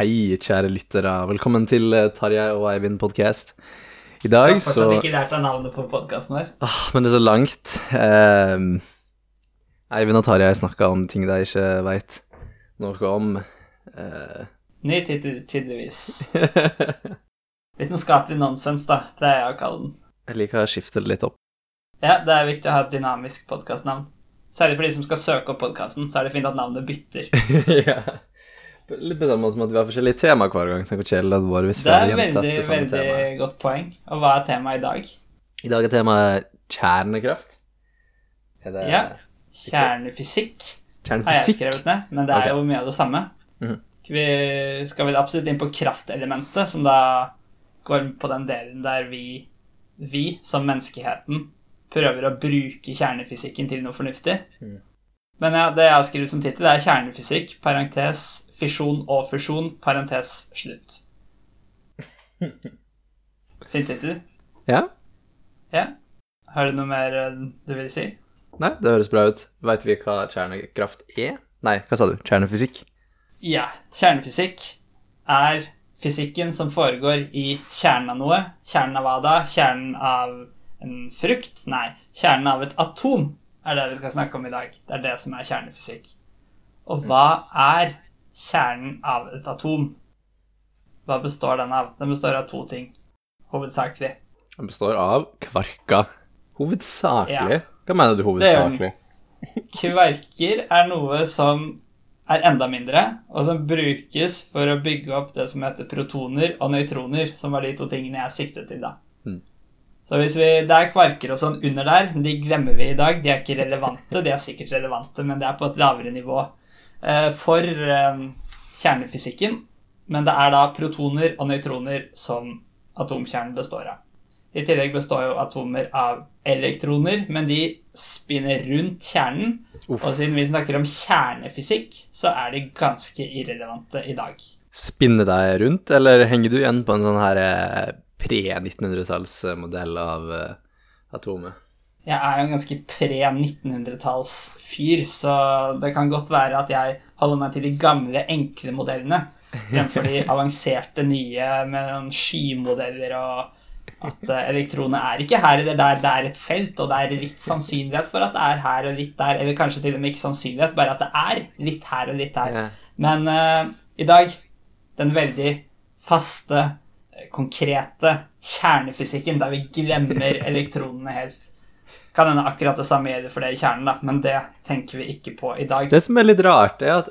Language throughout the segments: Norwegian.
Hei, kjære lyttere. Velkommen til eh, Tarjei og Eivind podcast. I dag Jeg har så fortsatt ikke lært deg navnet på podkasten vår. ah, Men det er så langt. Eh, Eivind og Tarjei snakka om ting de ikke veit noe om. Eh, Ny tittel, tydeligvis. Vitenskapelig nonsens, da, pleier jeg å kalle den. jeg liker å skifte det litt opp. Ja, det er viktig å ha et dynamisk podkastnavn. Særlig for de som skal søke opp podkasten, så er det fint at navnet bytter. ja. Litt på samme måte som at vi har forskjellige tema hver gang. Tenk hvor kjedelig det hadde vært hvis vi Det er det et temaet. det er veldig veldig godt poeng. Og hva er temaet i dag? I dag er temaet kjernekraft. Er det Ja. Kjernefysikk har jeg skrevet ned, men det er okay. jo mye av det samme. Mhm. Vi skal vel absolutt inn på kraftelementet, som da går på den delen der vi, vi som menneskeheten, prøver å bruke kjernefysikken til noe fornuftig. Mm. Men ja, det jeg har skrevet som tittel, er kjernefysikk, parentes, fisjon og fusjon, parentes, slutt. Fin tittel. Ja? Ja. Har du noe mer eh, du vil si? Nei, det høres bra ut. Veit vi hva kjernekraft er? Nei, hva sa du? Kjernefysikk? Ja, kjernefysikk er fysikken som foregår i kjernen av noe. Kjernen av hva da? Kjernen av en frukt? Nei, kjernen av et atom er det vi skal snakke om i dag. Det er det som er kjernefysikk. Og hva er kjernen av et atom? Hva består den av? Den består av to ting, hovedsakelig. Den består av kvarker. Hovedsakelig? Ja. Hva mener du hovedsakelig? Kvarker er noe som er enda mindre, og som brukes for å bygge opp det som heter protoner og nøytroner, som var de to tingene jeg siktet til da. Mm. Så hvis vi, Det er kvarker og sånn under der, de glemmer vi i dag. De er ikke relevante. De er sikkert relevante, men det er på et lavere nivå for eh, kjernefysikken. Men det er da protoner og nøytroner som atomkjernen består av. I tillegg består jo atomer av elektroner, men de spinner rundt kjernen. Uff. Og siden vi snakker om kjernefysikk, så er de ganske irrelevante i dag. Spinner deg rundt, eller henger du igjen på en sånn her eh, pre-1900-tallsmodell av eh, atomet? Jeg er jo en ganske pre-1900-talls-fyr, så det kan godt være at jeg holder meg til de gamle, enkle modellene fremfor de avanserte nye med skymodeller og at eh, elektronene er ikke her eller der, det er et felt, og det er litt sannsynlighet for at det er her og litt der, eller kanskje til og med ikke sannsynlighet, bare at det er litt her og litt der. Men uh, i dag, den veldig faste, eh, konkrete kjernefysikken, der vi glemmer elektronene helt. Kan hende akkurat det samme gjelder for det i kjernen, da, men det tenker vi ikke på i dag. Det som er litt rart, er at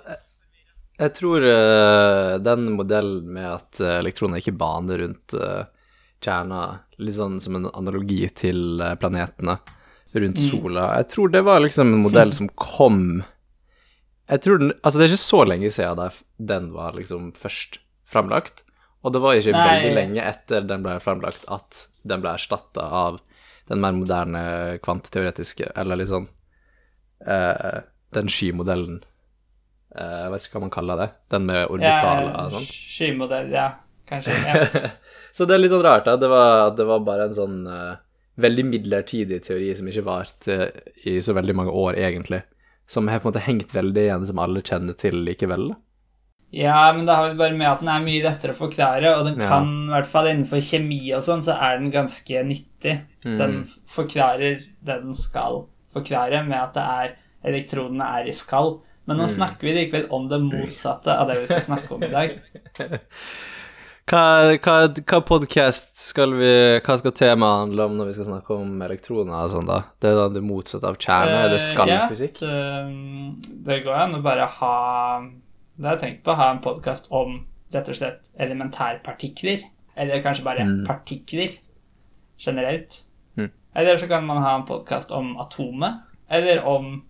jeg- tror eh, den modellen med at eh, elektroner ikke baner rundt uh, kjerna, litt sånn som en analogi til eh, planetene rundt sola, jeg tror det var liksom en modell som kom Jeg tror den Altså, det er ikke så lenge siden den var liksom først framlagt, og det var ikke Nei. veldig lenge etter den ble framlagt at den ble erstatta av den mer moderne kvanteteoretiske, eller liksom eh, den skymodellen eh, Jeg vet ikke hva man kaller det. Den med orbitaler og sånn. Skymodell, ja. Kanskje. Ja. Så det er litt sånn rart, da. Det var, det var bare en sånn uh, veldig midlertidig teori som ikke varte i så veldig mange år, egentlig. Som har på en måte hengt veldig igjen, som alle kjenner til likevel. da. Ja, men det har vel bare med at den er mye lettere å forklare, og den kan, i hvert fall innenfor kjemi og sånn, så er den ganske nyttig. Mm. Den forklarer det den skal forklare, med at det er elektronene er i skall. Men Mm. nå snakker vi likevel om det motsatte av det vi skal snakke om i dag. Hva, hva, hva podcast skal vi Hva skal temaet handle om når vi skal snakke om elektroner og sånn, da? Det er da det motsatte av kjerne? Er det skallfysikk? Ja, det, det går an å bare ha Det har jeg tenkt på, ha en podkast om rett og slett elementærpartikler. Eller kanskje bare Mm. partikler generelt. Mm. Eller så kan man ha en podkast om atomet. Eller om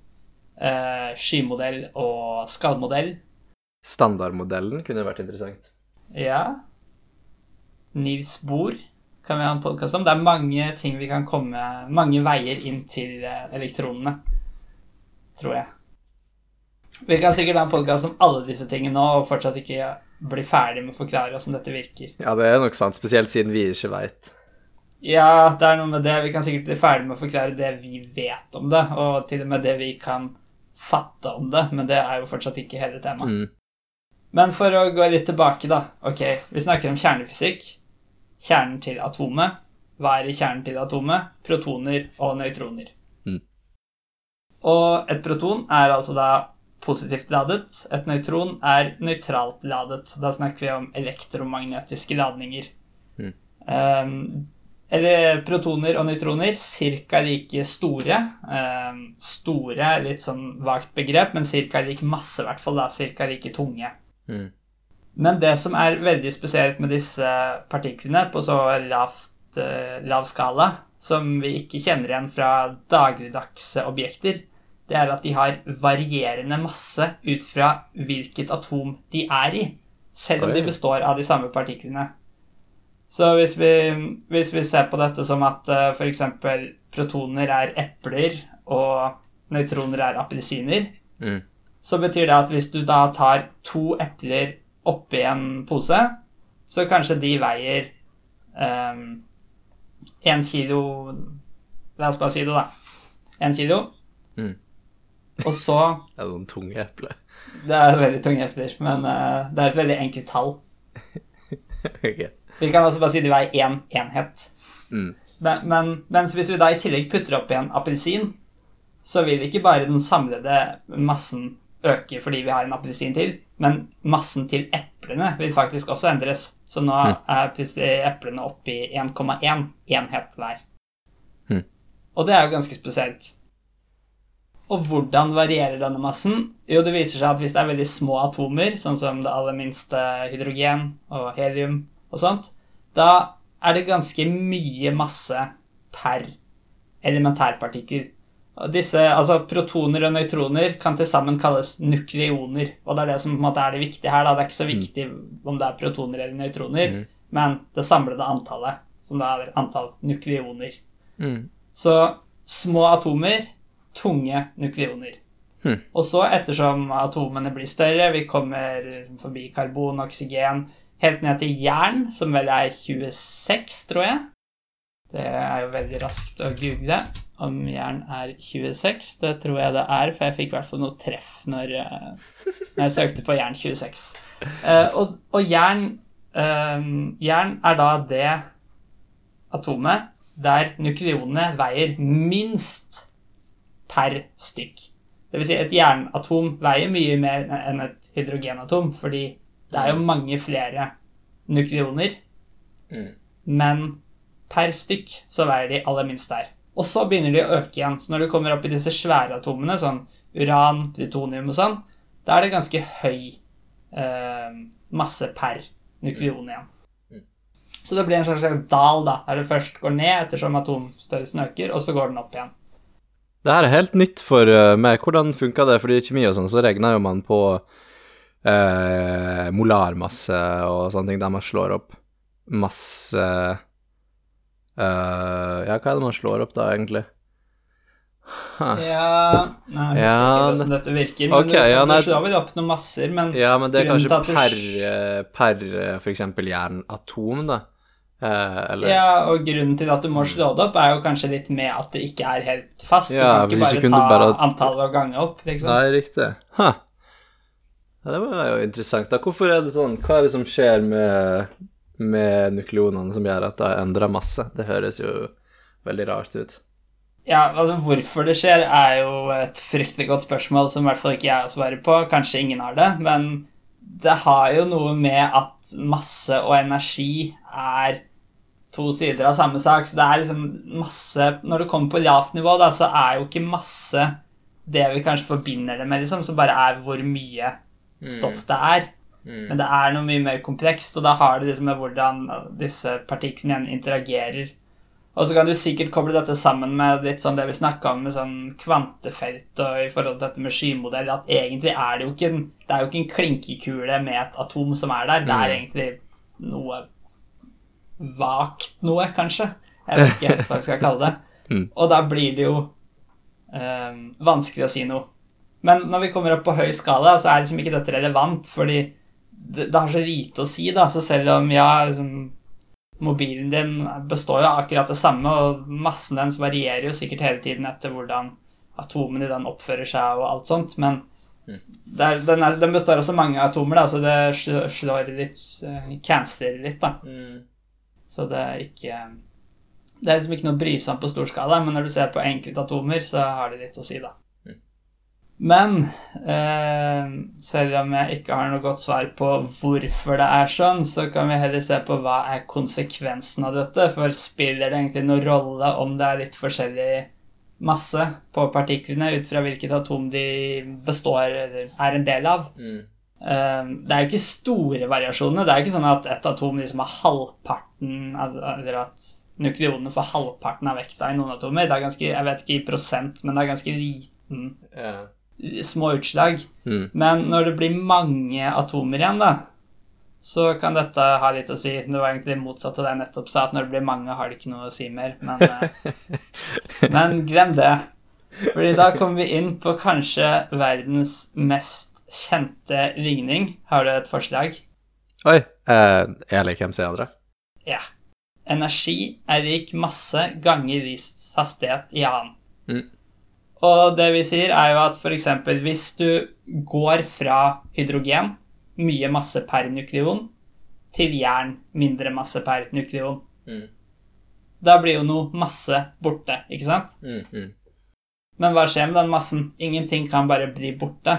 eh, skymodell og skallmodell. Standardmodellen kunne vært interessant. Ja. Nils Bohr kan vi ha en podkast om. Det er mange ting vi kan komme Mange veier inn til eh, elektronene, tror jeg. Vi kan sikkert ha en podkast om alle disse tingene nå, og fortsatt ikke bli ferdig med å forklare hvordan dette virker. Ja, det er nok sant, spesielt siden vi ikke veit. Ja, det er noe med det. Vi kan sikkert bli ferdig med å forklare det vi vet om det, og til og med det vi kan fatte om det, men det er jo fortsatt ikke hele temaet. Mm. Men for å gå litt tilbake, da. Ok, vi snakker om kjernefysikk. Kjernen til atomet. Hva er i kjernen til atomet? Protoner og nøytroner. Mm. Og et proton er altså da positivt ladet. Et nøytron er nøytralt ladet. Da snakker vi om elektromagnetiske ladninger. Mm. Um, eller protoner og nøytroner ca. like store. Um, store litt sånn vagt begrep, men ca. lik masse, i hvert fall. Ca. like tunge. Mm. Men det som er veldig spesielt med disse partiklene på så lavt, uh, lav skala, som vi ikke kjenner igjen fra dagligdagse objekter, det er at de har varierende masse ut fra hvilket atom de er i, selv om Oi. de består av de samme partiklene. Så hvis vi, hvis vi ser på dette som at uh, f.eks. protoner er epler og nøytroner er appelsiner, Mm. så betyr det at hvis du da tar to epler oppi en pose, så kanskje de veier én kilo La oss bare si det, da. Én kilo. Mm. Og så Det er noen tunge epler. Det er veldig tunge epler, men uh, det er et veldig enkelt tall. okay. Vi kan også bare si de veier én enhet. Mm. Men, men mens hvis vi da i tillegg putter oppi en appelsin, så vil ikke bare den samlede massen øke fordi vi har en appelsin til, men massen til eplene vil faktisk også endres. Så nå er plutselig eplene oppi i 1,1 enhet hver. Mm. Og det er jo ganske spesielt. Og hvordan varierer denne massen? Jo, det viser seg at hvis det er veldig små atomer, sånn som det aller minste hydrogen og helium og sånt, da er det ganske mye masse per elementærpartikkel. Disse, altså Protoner og nøytroner kan til sammen kalles nukleoner. Og det er det som på en måte er det viktige her. Da. Det er ikke så viktig om det er protoner eller nøytroner, men det samlede antallet, som da er antall nukleoner. Mm. Så små atomer, tunge nukleoner. Hmm. Og så, ettersom atomene blir større, vi kommer forbi karbon, oksygen, helt ned til jern, som vel er 26, tror jeg. Det er jo veldig raskt å google om jern er 26. Det tror jeg det er, for jeg fikk i hvert fall noe treff når, eh, når jeg søkte på jern 26. Uh, og, og jern, uh, jern er da det atomet der nukleonene veier minst per stykk. Det vil si, et jernatom veier mye mer enn et hydrogenatom, fordi det er jo mange flere nukleoner, Mm. men per stykk så veier de aller minst der. Og så begynner de å øke igjen. Så når du kommer opp i disse svære atomene, sånn uran, plutonium og sånn, da er det ganske høy eh, masse per nukleon igjen. Så det blir en slags dal, da, der det først går ned ettersom atomstørrelsen øker, og så går den opp igjen. Det her er helt nytt for eh, meg. Hvordan funka det? Fordi i kjemi og sånn, så regner jo man på eh, molarmasse og sånne ting, der man slår opp masse eh, Ja, hva er det man slår opp da, egentlig? Huh. Ja Nei, jeg Ja, ikke hvordan dette virker. Men okay, ja, nei- slår vel opp noen masser, men Ja, men det er kanskje per, eh, per eh, for eksempel jernatom, da. Eh, eller Ja, og grunnen til at du må slå det opp, er jo kanskje litt med at det ikke er helt fast. Ja, du kan ikke bare ta bare- antallet og gange opp, liksom. Nei, riktig. Ha. Ja, det var jo interessant. da. Hvorfor er det sånn? Hva er det som skjer med, med nukleonene som gjør at det har endra masse? Det høres jo veldig rart ut. Ja, altså Hvorfor det skjer, er jo et fryktelig godt spørsmål som i hvert fall ikke jeg har svaret på. Kanskje ingen har det, men det har jo noe med at masse og energi er to sider av samme sak. Så det er liksom masse Når det kommer på lavt nivå, da, så er jo ikke masse det vi kanskje forbinder det med, liksom, som bare er hvor mye stoff det er. Men det er noe mye mer komplekst, og da har det liksom med hvordan disse partiklene interagerer. Og så kan du sikkert koble dette sammen med litt sånn det vi snakka om med sånn kvantefelt og i forhold til dette med skymodell, at egentlig er det jo ikke en, det er jo ikke en klinkekule med et atom som er der. Det er egentlig noe vagt noe, kanskje. Jeg vet ikke hva vi skal kalle det. Og da blir det jo eh, vanskelig å si noe. Men når vi kommer opp på høy skala, så er liksom ikke dette relevant, fordi det, det har så lite å si, da. Så selv om ja, liksom, mobilen din består jo av akkurat det samme, og massen dens varierer jo sikkert hele tiden etter hvordan atomene i den oppfører seg og alt sånt, men Det er, den, er, den består av mange atomer, da, så det slår litt uh, Canceler litt, da. Så det er ikke Det er liksom ikke noe brysomt på stor skala, men når du ser på enkeltatomer, så har det litt å si, da. Men eh, selv om jeg ikke har noe godt svar på hvorfor det er sånn, så kan vi heller se på hva er konsekvensen av dette. For spiller det egentlig noen rolle om det er litt forskjellig masse på partiklene ut fra hvilket atom de består eller er en del av? Eh, Det er jo ikke store variasjoner. Det er jo ikke sånn at et atom liksom har halvparten Eller at nukleonene får halvparten av vekta i noen atomer. Det er ganske, Jeg vet ikke i prosent, men det er ganske liten Ja. små utslag. Mm. Men når det blir mange atomer igjen, da, så kan dette ha litt å si. Det var egentlig motsatt av det jeg nettopp sa, at når det blir mange, har det ikke noe å si mer. Men, eh, men glem det. Fordi da kommer vi inn på kanskje verdens mest kjente ligning. Har du et forslag? Oi. Eh, jeg liker MC-andre. Ja. Energi er lik masse ganger vist hastighet i annen. Mm. Og det vi sier, er jo at f.eks. hvis du går fra hydrogen, mye masse per nukleon, til jern, mindre masse per nukleon, Mm. da blir jo noe masse borte, ikke sant? Mm, mm. Men hva skjer med den massen? Ingenting kan bare bli borte.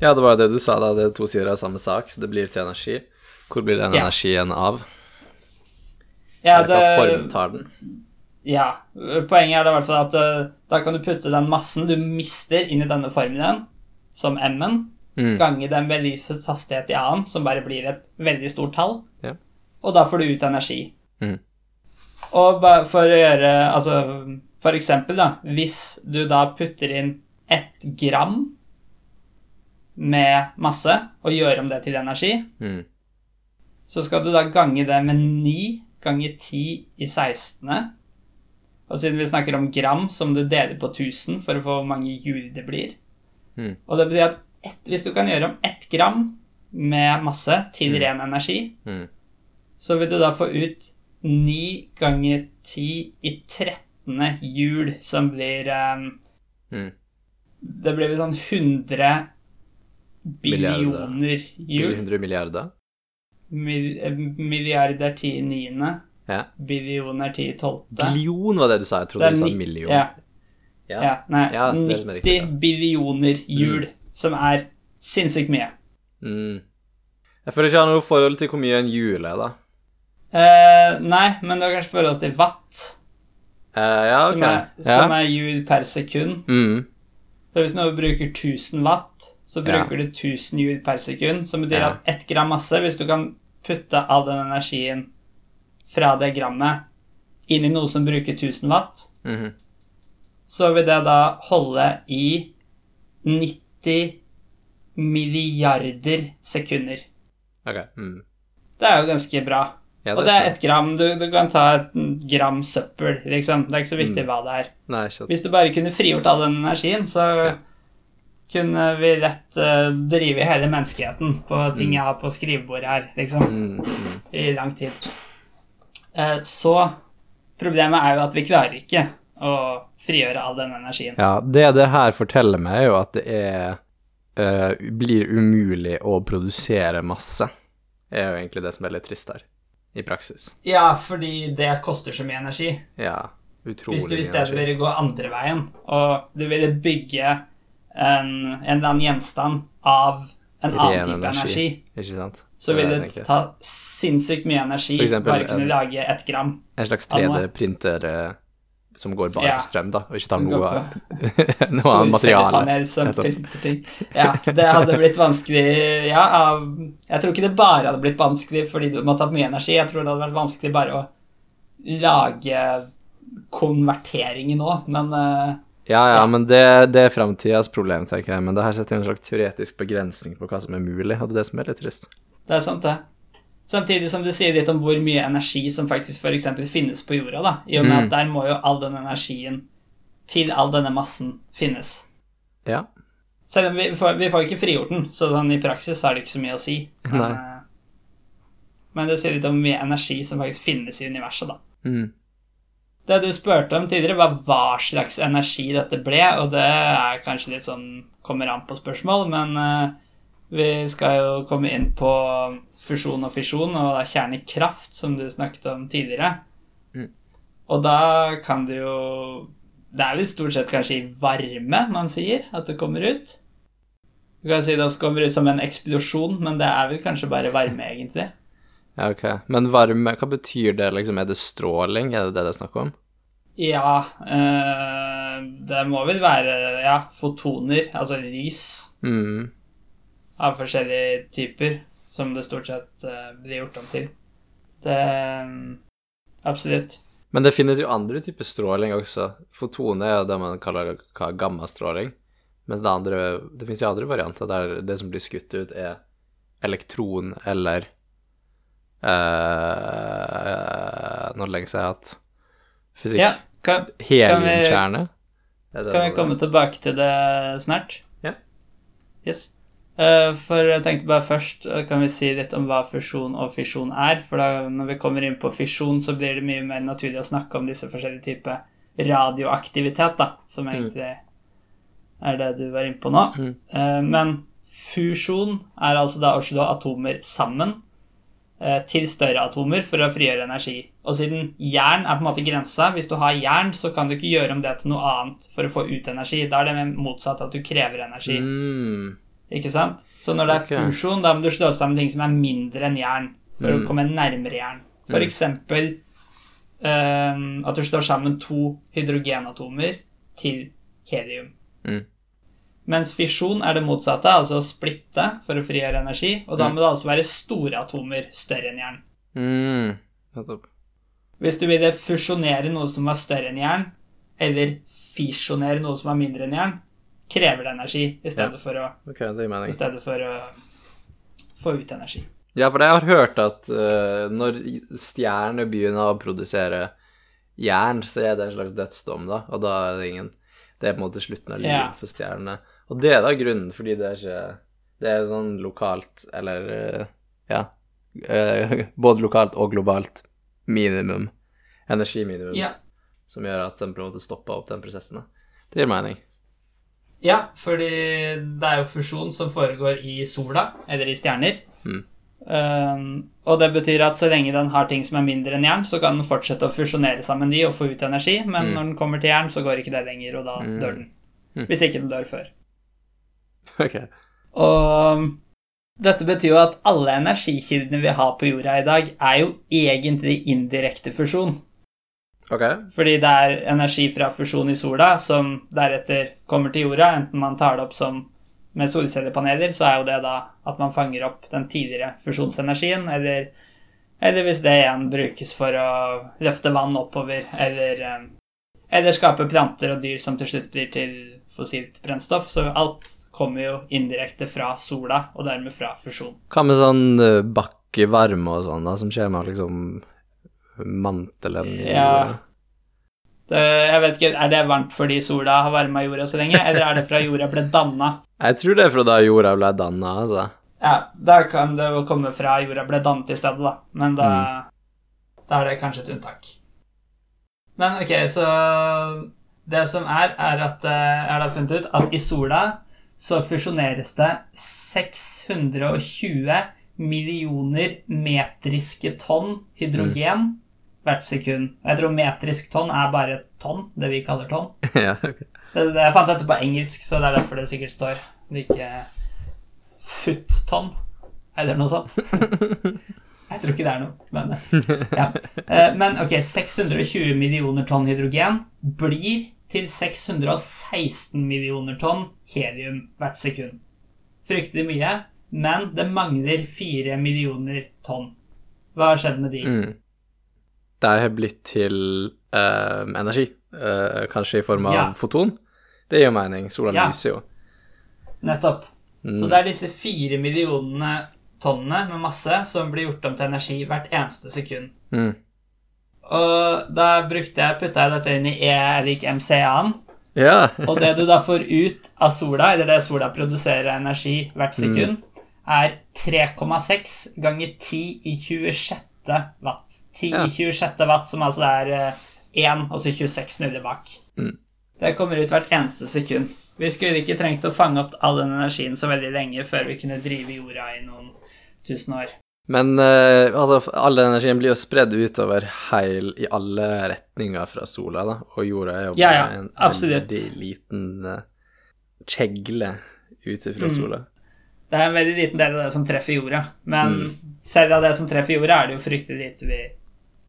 Ja, det var jo det du sa, da. Det er to sider av samme sak, så det blir til energi. Hvor blir den Ja. energien av? Ja, Eller hva tar den? Ja, poenget er da i hvert fall at uh, da kan du putte den massen du mister inn i denne formelen, som m-en, Mm. gange den ved lysets hastighet i annen, som bare blir et veldig stort tall, Ja. og da får du ut energi. Mm. Og for å gjøre Altså, for eksempel, da, hvis du da putter inn ett gram med masse og gjøre om det til energi, Mm. så skal du da gange det med 9 ganger 10 i 16. Og siden vi snakker om gram, så må du dele på 1000 for å få hvor mange hjul det blir. Mm. Og det betyr at ett, hvis du kan gjøre om 1 gram med masse til ren energi, Mm. så vil du da få ut 9 ganger 10 i 13. hjul, som blir um, Mm. Det blir vel sånn 100 Milliarder. Billioner hjul. 100 milliarder? Milliard er ti 10 i niende. Ja. Billioner 10 i tolvte. Billion var det du sa. Jeg trodde er du sa million. Ja, Ja. ja, nei, Ja, det er det som er 90 riktig. Mm. billioner hjul, som er sinnssykt mye. Mm. Jeg føler ikke jeg har noe forhold til hvor mye en hjul er, da. Eh, nei, men du har kanskje forhold til watt, Eh, ja, ok. som, er, som er hjul per sekund. Mm. Så hvis noe bruker 1000 watt, så Ja. bruker du 1000 joule per sekund, som betyr Ja. at ett gram masse, hvis du kan putte all den energien fra det grammet inn i noe som bruker 1000 watt, Mhm. så vil det da holde i 90 milliarder sekunder. Ok. Mm. Det er jo ganske bra. Ja, og det er ett gram. Du, du kan ta et gram søppel, liksom. Det er ikke så viktig Mm. hva det er. Nei, Hvis du bare kunne frigjort all den energien, så Ja. Kunne vi lett uh, drive hele menneskeheten på ting jeg har på skrivebordet her, liksom, mm. Mm. i lang tid. Uh, så problemet er jo at vi klarer ikke å frigjøre all den energien. Ja, det det her forteller meg, er jo at det er Uh, blir umulig å produsere masse. Det er jo egentlig det som er litt trist her, i praksis. Ja, fordi det koster så mye energi. Ja, utrolig Hvis du i stedet energi. ville gå andre veien, og du ville bygge en, en eller annen gjenstand av en annen type energi, energi. Så er det det ta sinnssykt mye energi eksempel, bare kunne en- lage ett gram. En slags 3D-printer eh, som går bare Ja. på strøm, da, og ikke tar noe, noe annet materiale. Som ting. Ja, det hadde blitt vanskelig Ja, av- jeg tror ikke det bare hadde blitt vanskelig fordi du måtte hatt mye energi. Jeg tror det hadde vært vanskelig bare å lage konverteringen òg, men eh, Ja, ja, men det, det er framtidas problem, tenker jeg. Men det her setter en slags teoretisk begrensning på hva som er mulig, og det er det som er litt trist. Det er sant, det. Samtidig som det sier litt om hvor mye energi som faktisk eksempel finnes på jorda. da, I og med Mm. at der må jo all den energien til all denne massen finnes. Ja. Selv om vi får, vi får ikke frigjort den, så sånn i praksis har det ikke så mye å si. Nei. eh, men det sier litt om hvor mye energi som faktisk finnes i universet, da. Mm. Det du spurte om tidligere, var hva slags energi dette ble, og det er kanskje litt sånn kommer an på spørsmål, men eh, vi skal jo komme inn på fusjon og fisjon og kjernekraft, som du snakket om tidligere. Mm. Og da kan det jo Det er vel stort sett kanskje i varme man sier at det kommer ut. Du kan si det også kommer ut som en eksplosjon, men det er vel kanskje bare varme, egentlig. Ja, ok. Men varme, hva betyr det, liksom? Er det stråling? Er det det det er snakk om? Ja, øh, det må vel være ja, fotoner, altså lys Mm. av forskjellige typer, som det stort sett øh, blir gjort om til. Det øh, Absolutt. Men det finnes jo andre typer stråling også. Fotone er jo det man kaller gammastråling. Mens det andre Det finnes jo andre varianter der det som blir skutt ut, er elektron eller eh, Nå er det lenge siden jeg har hatt fysikk. Ja, kan, Heliumkjerne. Kan, kan vi komme tilbake til det snart? Ja. Yes. Uh, For jeg tenkte bare først eh, kan vi si litt om hva fusjon og fisjon er. For da når vi kommer inn på fisjon, så blir det mye mer naturlig å snakke om disse forskjellige typer radioaktivitet, da, som egentlig er det du var inne på nå. Mm. Eh, Men fusjon er altså da å slå atomer sammen eh, til større atomer for å frigjøre energi. Og siden jern er på en måte grensa, hvis du har jern, så kan du ikke gjøre om det til noe annet for å få ut energi. Da er det motsatt at du krever energi. Mm. Ikke sant? Så når det er okay. fusjon, da må du slå sammen ting som er mindre enn jern, for å Mm. komme nærmere jern. For Mm. eksempel um, at du slår sammen to hydrogenatomer til helium. Mm. Mens fisjon er det motsatte, altså å splitte for å frigjøre energi. Og da Mm. må det altså være store atomer større enn jern. Mm. Nettopp. Hvis du ville fusjonere noe som var større enn jern, eller fisjonere noe som var mindre enn jern, krever det energi i stedet, Ja. for, å, okay, i stedet for å få ut energi. Ja, for jeg har hørt at uh, når stjerner begynner å produsere jern, så er det en slags dødsdom, da, og da er det ingen Det er på en måte slutten av livet Ja. for stjernene. Og det er da grunnen, fordi det er ikke Det er sånn lokalt, eller eh, Ja. eh, både lokalt og globalt minimum. Energiminimum. Ja. Som gjør at den på en måte stopper opp den prosessen. Det gir mening. Ja, fordi det er jo fusjon som foregår i sola, eller i stjerner. Mm. Um, og det betyr at så lenge den har ting som er mindre enn jern, så kan den fortsette å fusjonere sammen de og få ut energi, men Mm. når den kommer til jern, så går ikke det lenger, og da Mm. dør den. Mm. Hvis ikke den dør før. Ok. Og dette betyr jo at alle energikildene vi har på jorda i dag, er jo egentlig indirekte fusjon. Okay. Fordi det er energi fra fusjon i sola som deretter kommer til jorda, enten man tar det opp som med solcellepaneler, så er jo det da at man fanger opp den tidligere fusjonsenergien, eller, eller hvis det igjen brukes for å løfte vann oppover, eller, eh, eller skape planter og dyr som til slutt blir til fossilt brennstoff. Så alt kommer jo indirekte fra sola, og dermed fra fusjon. Hva med sånn eh, bakkevarme og sånn, da, som skjer med liksom mantelen i Ja. jorda? Det, jeg vet ikke, Er det varmt fordi sola har varma jorda så lenge, eller er det fra jorda ble danna? Jeg tror det er fra da jorda ble danna, altså. Ja, da kan det jo komme fra jorda ble dannet i stedet, da. Men da, da er det kanskje et unntak. Men ok, så Det som er, er at eh, jeg har funnet ut at i sola så fusjoneres det 620 millioner metriske tonn hydrogen hvert sekund. Jeg tror metrisk tonn er bare tonn, det vi kaller tonn. ja, ok. Det, det, jeg fant dette på engelsk, så det er derfor det sikkert står. Det er ikke foot-tonn, eller noe sånt. Jeg tror ikke det er noe, men ja. Eh, Men ok, 620 millioner tonn hydrogen blir til 616 millioner tonn helium hvert sekund. Fryktelig mye, men det mangler 4 millioner tonn. Hva har skjedd med de? Mm. Det har blitt til eh, energi, eh, kanskje i form av Ja. foton. Det gir jo mening. Sola Ja. lyser jo. Nettopp. Mm. Så det er disse fire millionene tonnene med masse som blir gjort om til energi hvert eneste sekund. Mm. Og da brukte jeg, putta jeg dette inn i E lik MCA-en. Ja. Og det du da får ut av sola, eller det sola produserer av energi hvert sekund, er 3,6 ganger 10 i 26. watt. 10 Ja. i 26. watt, som altså er 1, og så 26 nuller bak. Mm. Det kommer ut hvert eneste sekund. Vi skulle ikke trengt å fange opp all den energien så veldig lenge før vi kunne drive jorda i noen tusen år. Men eh, altså, all den energien blir jo spredd utover heil i alle retninger fra sola, da, og jorda er jo bare ja, en absolutt. veldig liten uh, kjegle ute fra Mm. sola. Det er en veldig liten del av det som treffer jorda, men Mm. selv av det som treffer jorda, er det jo fryktelig lite vi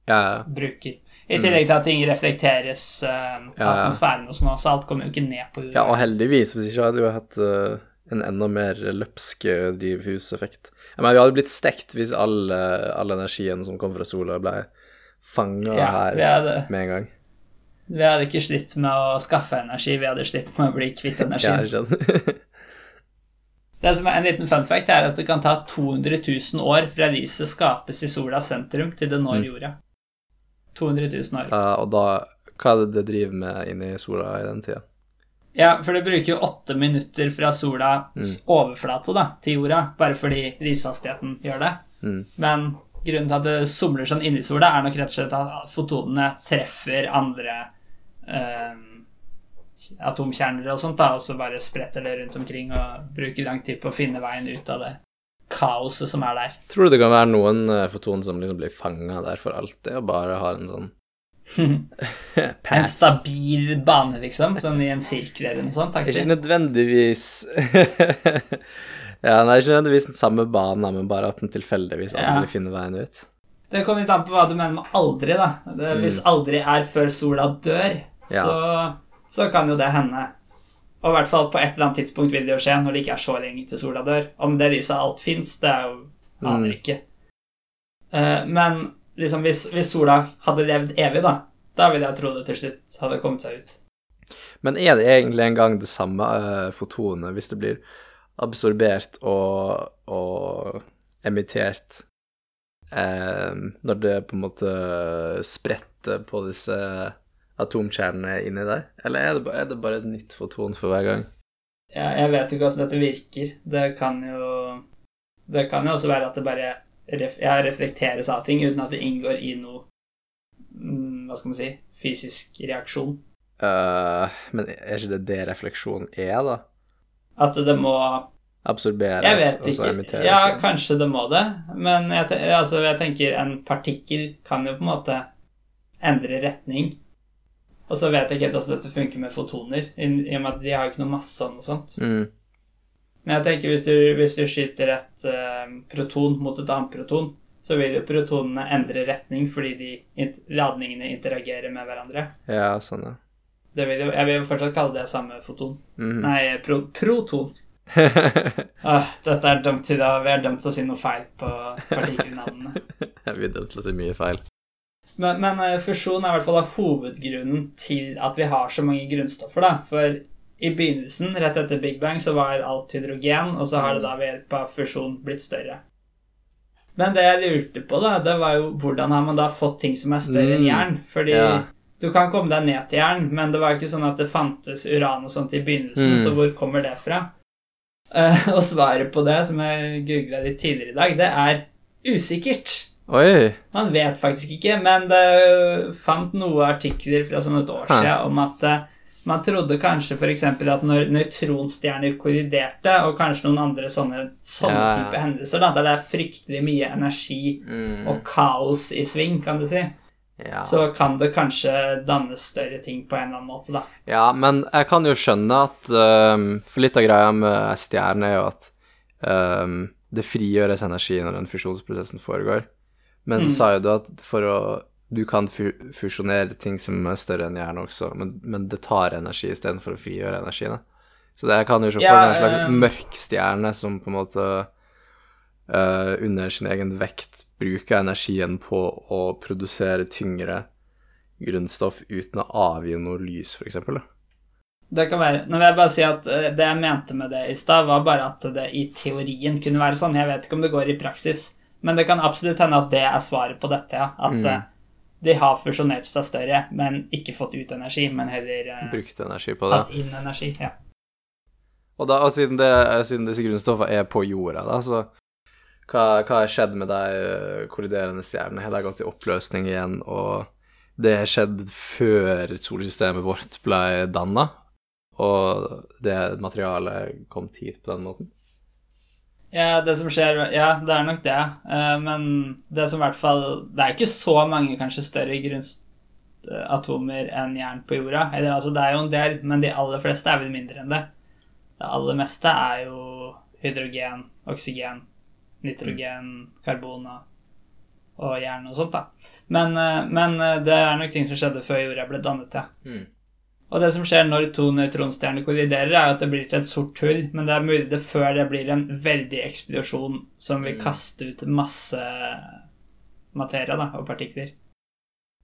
Ja, ja. bruker. I tillegg til at ting reflekteres uh, Mm. Ja, ja. atmosfæren og sånn, så alt kommer jo ikke ned på jorda. ja, og heldigvis, hvis ikke hadde jo hatt eh, en enda mer løpsk eh, drivhuseffekt. Jeg mener, vi hadde blitt stekt hvis all, eh, all energien som kom fra sola, ble fanga Ja, her hadde, med en gang. vi hadde ikke slitt med å skaffe energi, vi hadde slitt med å bli kvitt energien. Ja. Det som er En liten fun fact er at det kan ta 200 000 år fra lyset skapes i solas sentrum, til det Mm. når jorda. 200 000 år. Ja, og da Hva er det det driver med inni sola i den tida? Ja, for det bruker jo åtte minutter fra solas Mm. overflate da, til jorda, bare fordi lyshastigheten gjør det. Mm. Men grunnen til at det somler sånn inni sola, er nok rett og slett at fotonene treffer andre eh, atomkjerner og sånt, da, og så bare spretter det rundt omkring og bruker lang tid på å finne veien ut av det kaoset som er der. Tror du det kan være noen uh, foton som liksom blir fanga der for alltid, og bare har en sånn En stabil bane, liksom, sånn i en sirkel eller noe sånt. Ikke nødvendigvis Ja, nei, ikke nødvendigvis den samme banen, men bare at den tilfeldigvis Ja. finner veien ut. Det kommer litt an på hva du mener med aldri, da. Det, hvis aldri er før sola dør, Mm. Ja. så, så kan jo det hende. Og i hvert fall på et eller annet tidspunkt vil det jo skje, når det ikke er så lenge til sola dør. Om det lyset alt fins, det er jo aner Mm. ikke. Eh, men liksom hvis, hvis sola hadde levd evig, da, da ville jeg tro det til slutt hadde kommet seg ut. Men er det egentlig en gang det samme uh, fotonet hvis det blir absorbert og, og emittert uh, når det på en måte spretter på disse atomkjernene inni der? Eller er det, er det bare et nytt foton for hver gang? Jeg, jeg vet jo ikke hvordan dette virker. Det kan jo Det kan jo også være at det bare ja, reflekteres av ting uten at det inngår i noe mm, Hva skal man si fysisk reaksjon. Uh, men er ikke det det refleksjon er, da? At det må Absorberes og så emitteres? Ja, igjen? kanskje det må det. Men jeg, altså, jeg tenker en partikkel kan jo på en måte endre retning. Og så vet jeg ikke helt hvordan dette funker med fotoner, i i og med at de har jo ikke noe masse og noe sånt. Mm. Men jeg tenker hvis du, hvis du skyter et eh, proton mot et annet proton, så vil jo protonene endre retning fordi de ladningene interagerer med hverandre. Ja, sånn, ja. Det vil jo, jeg vil jo fortsatt kalle det samme foton. Mhm. Nei, pro, proton. Ah, dette er dømt til å, vi er dømt til å si noe feil på partikkelnavnene. Jeg blir dømt til å si mye feil. Men, men eh, fusjon er i hvert fall hovedgrunnen til at vi har så mange grunnstoffer. da. For i begynnelsen, rett etter Big Bang, så var alt hydrogen, og så har det da ved hjelp av fusjon blitt større. Men det jeg lurte på, da, det var jo hvordan har man da fått ting som er større enn Mm. jern? Fordi Ja. du kan komme deg ned til jern, men det var jo ikke sånn at det fantes uran og sånt i begynnelsen, Mm. så hvor kommer det fra? Uh, og svaret på det, som jeg googla litt tidligere i dag, det er usikkert. Oi! Man vet faktisk ikke, men det fant noen artikler fra sånn et år siden om at eh, man trodde kanskje f.eks. at når nøytronstjerner kolliderte, og kanskje noen andre sånne, sånne Ja, ja. type hendelser, da, der det er fryktelig mye energi Mm. og kaos i sving, kan du si, Ja. så kan det kanskje dannes større ting på en eller annen måte, da. Ja, men jeg kan jo skjønne at um, For litt av greia med stjerner er jo at um, det frigjøres energi når den fusjonsprosessen foregår. Men så Mm. sa jo du at for å Du kan fu fusjonere ting som er større enn hjernen også, men, men det tar energi istedenfor å frigjøre energi. Da. Så det kan jo se for Ja, en slags mørkstjerne mørk som på en måte uh, under sin egen vekt bruker energien på å produsere tyngre grunnstoff uten å avgi noe lys, eksempel. Det kan være. Nå vil jeg bare si at eh, Det jeg mente med det i stad, var bare at det i teorien kunne være sånn. Jeg vet ikke om det går i praksis, men det kan absolutt hende at det er svaret på dette. ja. At Mm. De har fusjonert seg større, men ikke fått ut energi, men heller eh, Brukt energi på det. tatt inn energi. Ja. Og, da, og siden, det, siden disse grunnstoffene er på jorda, da, så hva, hva har skjedd med de eh, kolliderende stjernene? Har de gått i oppløsning igjen, og det har skjedd før solsystemet vårt ble danna? og det materialet kom hit på den måten? Ja, det som skjer Ja, det er nok det. Eh, men det som i hvert fall Det er ikke så mange kanskje større grunnatomer enn jern på jorda. Eller altså, det er jo en del, men de aller fleste er vel mindre enn det. Det aller meste er jo hydrogen, oksygen, nitrogen, karbon og, og jern og sånt, da. Men, eh, men eh, det er nok ting som skjedde før jorda ble dannet, ja. Mm. Og det som skjer når to nøytronstjerner kolliderer, er at det blir til et sort hull, men det er mulig det før det blir en veldig eksplosjon som vil kaste ut masse materie da, og partikler.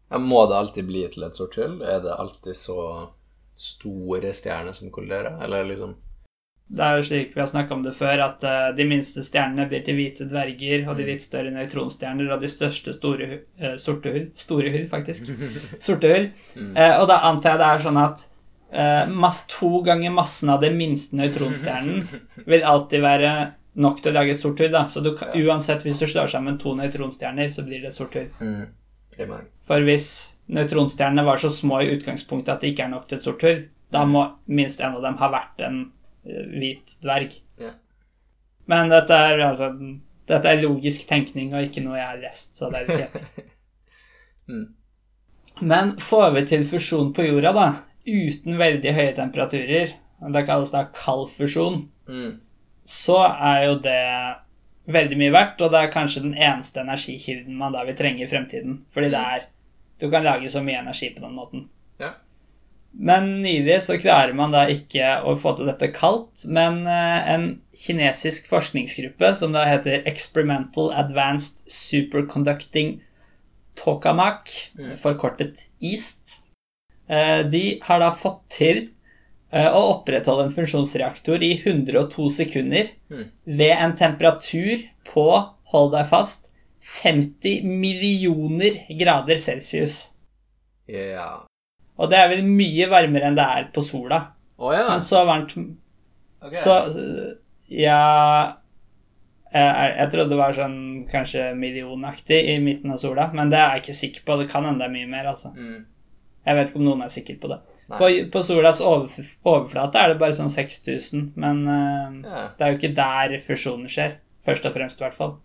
Ja, må det alltid bli til et sort hull? Er det alltid så store stjerner som kolliderer, eller liksom Det er jo slik vi har snakka om det før, at eh, de minste stjernene blir til hvite dverger, og de litt større nøytronstjerner, og de største store uh, sorte hull Store hull, faktisk. Sorte hull. Uh, og da antar jeg det er sånn at uh, mass, to ganger massen av den minste nøytronstjernen vil alltid være nok til å lage et sort hull. Da. Så du, uansett, hvis du slår sammen to nøytronstjerner, så blir det et sort hull. mm. For hvis nøytronstjernene var så små i utgangspunktet at det ikke er nok til et sort hull, da må minst en av dem ha vært en hvit dverg. Ja. Men dette er altså Dette er logisk tenkning og ikke noe jeg har lest, så det er litt kjedelig. Mm. Men får vi til fusjon på jorda, da, uten veldig høye temperaturer, det kalles da kald fusjon, Mm. så er jo det veldig mye verdt, og det er kanskje den eneste energikilden man da vil trenge i fremtiden. Fordi det er Du kan lage så mye energi på den måten. Men nylig så klarer man da ikke å få til dette kaldt, men eh, en kinesisk forskningsgruppe som da heter Experimental Advanced Superconducting Tokamak, forkortet EAST, eh, de har da fått til eh, å opprettholde en funksjonsreaktor i 102 sekunder Mm. ved en temperatur på, hold deg fast, 50 millioner grader celsius. Ja. Og det er vel mye varmere enn det er på sola. Oh, ja. Men så varmt okay. Så Ja jeg, jeg trodde det var sånn kanskje millionaktig i midten av sola, men det er jeg ikke sikker på. Det kan hende mye mer, altså. Mm. Jeg vet ikke om noen er sikker på det. På, på solas overf overflate er det bare sånn 6000, men uh, Ja. det er jo ikke der fusjonen skjer. Først og fremst, i hvert fall.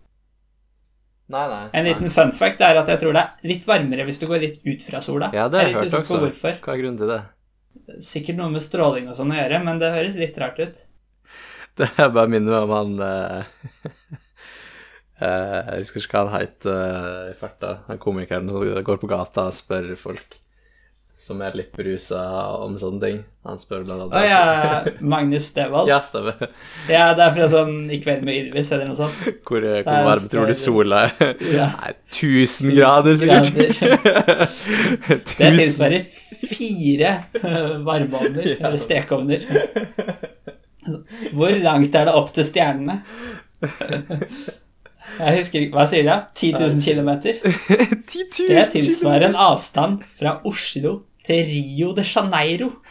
Nei, nei. En liten fun fact er at jeg tror det er litt varmere hvis du går litt ut fra sola. Ja, det har jeg jeg hørt også. hvorfor. Hva er grunnen til det? Sikkert noe med stråling og sånn å gjøre, men det høres litt rart ut. Det er bare minner meg om han uh, eh, Jeg husker ikke hva han het uh, i farta. Han komikeren som går på gata og spør folk som er litt berusa om sånne ting. Han spør blant annet Å ja, Magnus Devold. Ja, stemmer. Ja, det er fra sånn I kveld med Ylvis eller noe sånt. Hvor, eh, hvor varm tror du spør- sola er? Ja. Nei, 1000 grader, sikkert. Det 1000 tilsvarer fire eh, varmeovner, eller stekeovner. Hvor langt er det opp til stjernene? Jeg husker ikke, Hva sier jeg? 10 000 km? 10 000 Det tilsvarer en avstand fra Oslo til Rio de Janeiro.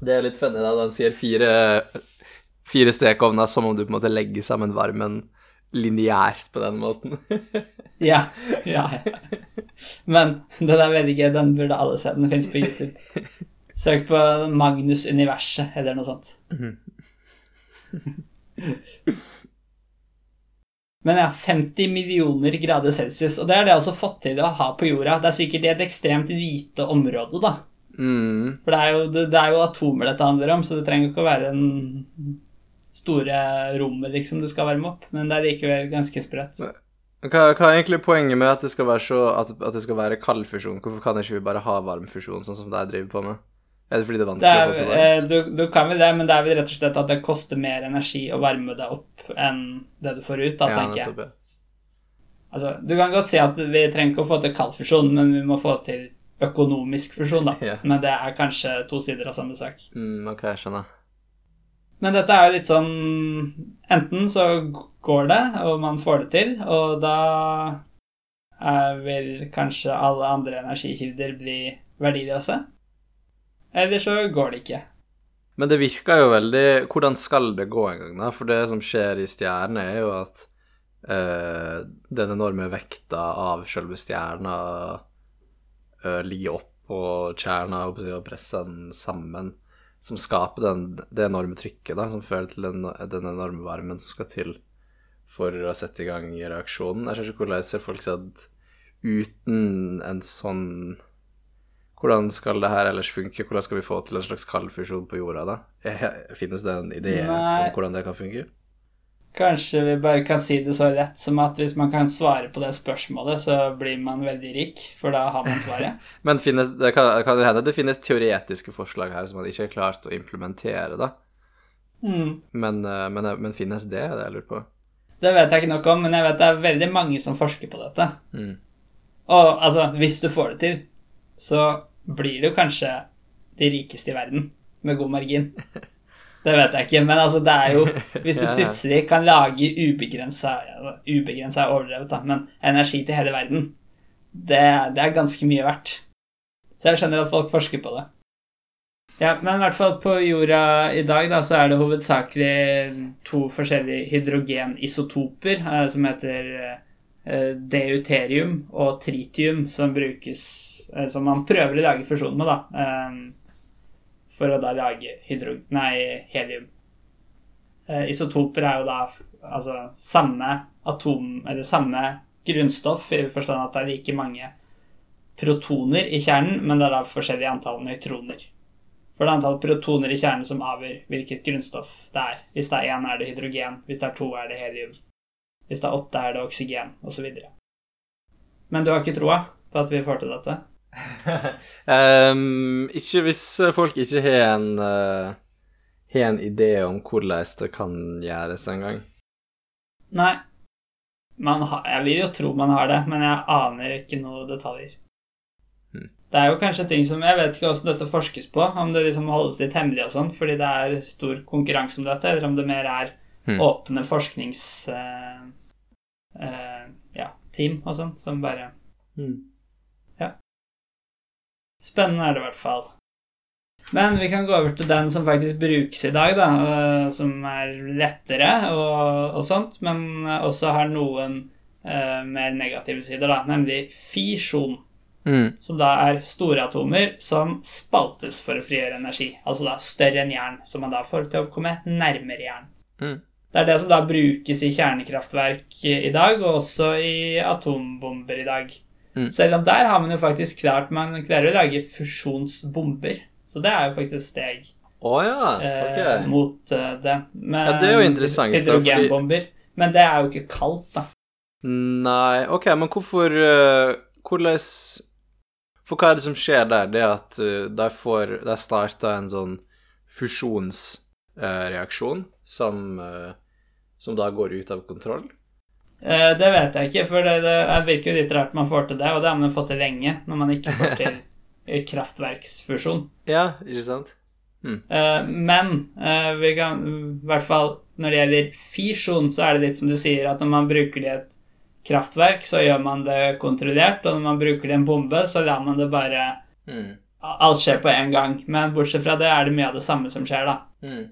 Det er litt funny da, han sier fire, fire stekeovner som om du på en måte legger sammen varmen lineært på den måten. Ja, ja, ja. Men den er veldig gøy. Den burde alle se. Den fins på YouTube. Søk på Magnus Universet eller noe sånt. Men ja, 50 millioner grader celsius, og det er det altså fått til å ha på jorda. Det er sikkert i et ekstremt lite område, da. Mm. For det er, jo, det, det er jo atomer dette handler om, så det trenger ikke å være den store rommet liksom du skal varme opp, men det er likevel ganske sprøtt. Hva, hva er egentlig poenget med at det skal være, så, at, at det skal være kaldfusjon? Hvorfor kan ikke vi bare ha varmfusjon, sånn som de driver på med? Er det fordi det er Det er, å få til varmt? du, du kan vel det, men det er vel rett og slett at det koster mer energi å varme deg opp enn det du får ut, da, Ja, tenker jeg. nettopp. Altså, du kan godt si at vi trenger ikke å få til kaldfusjon, men vi må få til økonomisk fusjon, da. Yeah. Men det er kanskje to sider av samme sak. Mm, ok, jeg skjønner. Men dette er jo litt sånn Enten så går det, og man får det til, og da vil kanskje alle andre energikilder bli verdiløse. Eller så går det ikke. Men det virker jo veldig Hvordan skal det gå en gang, da? For det som skjer i stjerne, er jo at øh, den enorme vekta av selve stjerna øh, ligger oppå kjerna og presser den sammen, som skaper den, det enorme trykket, da, som fører til den, den enorme varmen som skal til for å sette i gang reaksjonen. Jeg skjønner ikke hvordan ser folk seg at uten en sånn Hvordan skal det her ellers funke? Hvordan skal vi få til en slags kaldfusjon på jorda, da? Finnes det en idé Nei. om hvordan det kan funke? Kanskje vi bare kan si det så rett som at hvis man kan svare på det spørsmålet, så blir man veldig rik, for da har man svaret. Men finnes, det kan, kan det hende det finnes teoretiske forslag her som man ikke har klart å implementere, da? Mm. Men, eh, men, men finnes det, det jeg lurer på? Det vet jeg ikke noe om, men jeg vet det er veldig mange som forsker på dette. Mm. Og altså, hvis du får det til, så blir det jo kanskje de rikeste i verden, med god margin. Det vet jeg ikke, men altså, det er jo Hvis du plutselig kan lage ubegrensa Ubegrensa er overdrevet, da, men energi til hele verden, det, det er ganske mye verdt. Så jeg skjønner at folk forsker på det. Ja, men i hvert fall på jorda i dag, da, så er det hovedsakelig to forskjellige hydrogenisotoper eh, som heter eh, deuterium og tritium, som brukes eh, Som man prøver å lage fusjon med, da. Eh, for å da lage hydro... Nei, helium. Eh, isotoper er jo da altså samme atom Eller samme grunnstoff, i forstand at det er like mange protoner i kjernen, men det er da forskjellig antall nøytroner. For det er antall protoner i kjernen som avgjør hvilket grunnstoff det er. Hvis det er én, er det hydrogen. Hvis det er to, er det helium. Hvis det er åtte, er det oksygen, osv. Men du har ikke troa på at vi får til dette? um, ikke hvis folk ikke har en uh, Har en idé om hvordan det kan gjøres engang. Nei. Man har, jeg vil jo tro man har det, men jeg aner ikke noen detaljer. Hmm. Det er jo kanskje ting som Jeg vet ikke hvordan dette forskes på, om det liksom holdes litt hemmelig og sånn, fordi det er stor konkurranse om dette, eller om det mer er Hmm. åpne forsknings... eh, eh, ja, team og sånn, som bare Ja. Spennende er det i hvert fall. Men vi kan gå over til den som faktisk brukes i dag, da, øh, som er lettere og, og sånt, men også har noen øh, mer negative sider, da, nemlig fisjon. Mm. Som da er store atomer som spaltes for å frigjøre energi. Altså da større enn jern, som man da får til å komme nærmere jern. Mm. Det er det som da brukes i kjernekraftverk i dag, og også i atombomber i dag. Mm. Selv om der har man jo faktisk klart Man klarer å lage fusjonsbomber. Så det er jo faktisk et steg oh, ja, eh, mot eh, det. Men, Ja, det er jo interessant, da, fordi- Men det er jo ikke kaldt, da. Nei, ok, men hvorfor uh, Hvordan For hva er det som skjer der? Det at uh, de får De starter en sånn fusjonsreaksjon uh, Som da går ut av kontroll? Eh, det vet jeg ikke, for det, det er- virker jo litt rart man får til det, og det har man fått til lenge, når man ikke får til eh, kraftverksfusjon. Ja, ikke sant? Eh, men eh, vi kan, i hvert fall når det gjelder fisjon, så er det litt som du sier, at når man bruker det i et kraftverk, så gjør man det kontrollert, og når man bruker det i en bombe, så lar man det bare Mm. Alt skjer på en gang. Men bortsett fra det er det mye av det samme som skjer, da. Mm.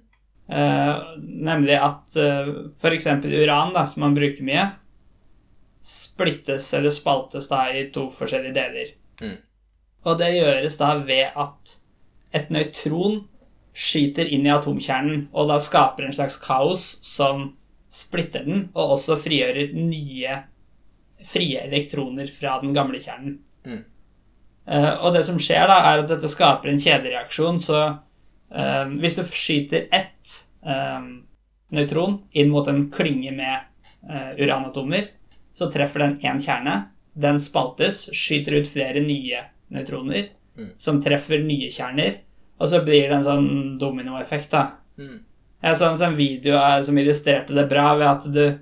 Eh, nemlig at uh, f.eks. uran, da, som man bruker mye, splittes eller spaltes da i to forskjellige deler. Mm. Og det gjøres da ved at et nøytron skyter inn i atomkjernen, og da skaper en slags kaos som splitter den, og også frigjører nye frie elektroner fra den gamle kjernen. Mm. Eh, og det som skjer, da, er at dette skaper en kjedereaksjon, så eh, hvis du skyter ett um, nøytron inn mot en klynge med uh, uranatomer, så treffer den én kjerne. Den spaltes, skyter ut flere nye nøytroner, Mm. som treffer nye kjerner. Og så blir det en sånn dominoeffekt, da. Mm. Jeg så en sånn video eh, som illustrerte det bra, ved at du,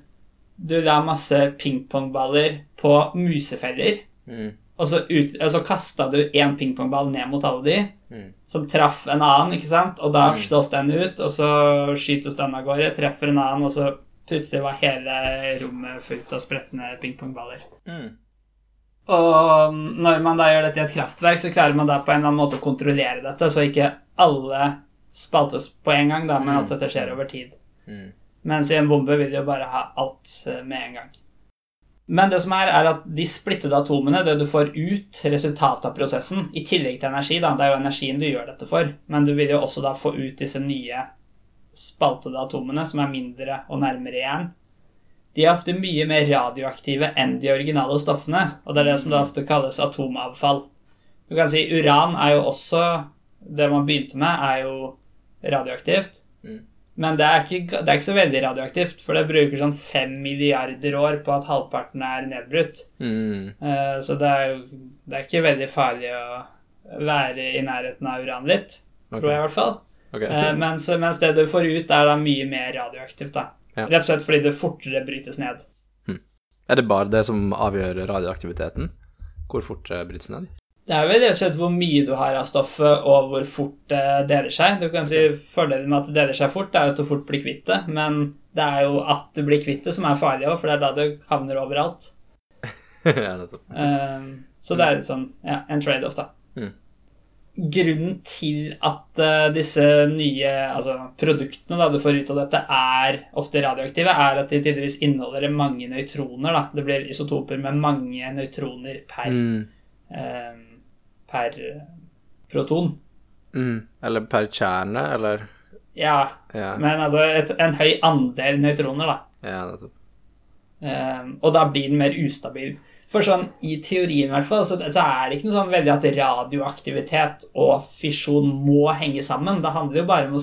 du la masse pingpongballer på musefeller. Mm. Og så, ut, og så kasta du én pingpongball ned mot alle de, Mm. som traff en annen, ikke sant? Og da Mm. slås den ut, og så skytes den av gårde, treffer en annen, og så plutselig var hele rommet fullt av spretne pingpongballer. Mm. Og når man da gjør dette i et kraftverk, så klarer man da på en eller annen måte å kontrollere dette, så ikke alle spaltes på en gang, da, men Mm. at dette skjer over tid. Mm. Mens i en bombe vil du jo bare ha alt eh, med en gang. Men det som er, er at de splittede atomene, det du får ut, resultatet av prosessen, i tillegg til energi, da, det er jo energien du gjør dette for, men du vil jo også da få ut disse nye spaltede atomene, som er mindre og nærmere jern. De er ofte mye mer radioaktive enn de originale stoffene, og det er det som da ofte kalles atomavfall. Du kan si uran er jo også Det man begynte med, er jo radioaktivt. Mm. Men det er, ikke, det er ikke så veldig radioaktivt, for det bruker sånn fem milliarder år på at halvparten er nedbrutt. Mm. Uh, Så det er det er ikke veldig farlig å være i nærheten av uran litt, okay. tror jeg i hvert fall. Okay. Uh, Mens, mens det du får ut, er da mye mer radioaktivt. da. Ja. Rett og slett fordi det fortere brytes ned. Er det bare det som avgjør radioaktiviteten? Hvor fort det brytes ned? Det er vel rett og slett hvor mye du har av stoffet, og hvor fort det deler seg. Du kan si Fordelen med at det deler seg fort, er jo at du fort blir kvitt det, men det er jo at du blir kvitt det, som er farlig òg, for det er da det havner overalt. ja. Eh, Så det er litt sånn ja, en trade-off, da. Mm. Grunnen til at uh, disse nye altså, produktene da, du får ut av dette, er ofte radioaktive, er at de tydeligvis inneholder mange nøytroner. Da. Det blir isotoper med mange nøytroner per, Mm. eh, per proton. Mm. Eller per kjerne, eller Ja, Ja, men altså et, en høy andel nøytroner, da. ja nettopp. Um, og da blir den mer ustabil. For sånn, i teorien i hvert fall, så, så er det ikke noe sånn veldig at radioaktivitet og fisjon må henge sammen. Det handler jo bare om å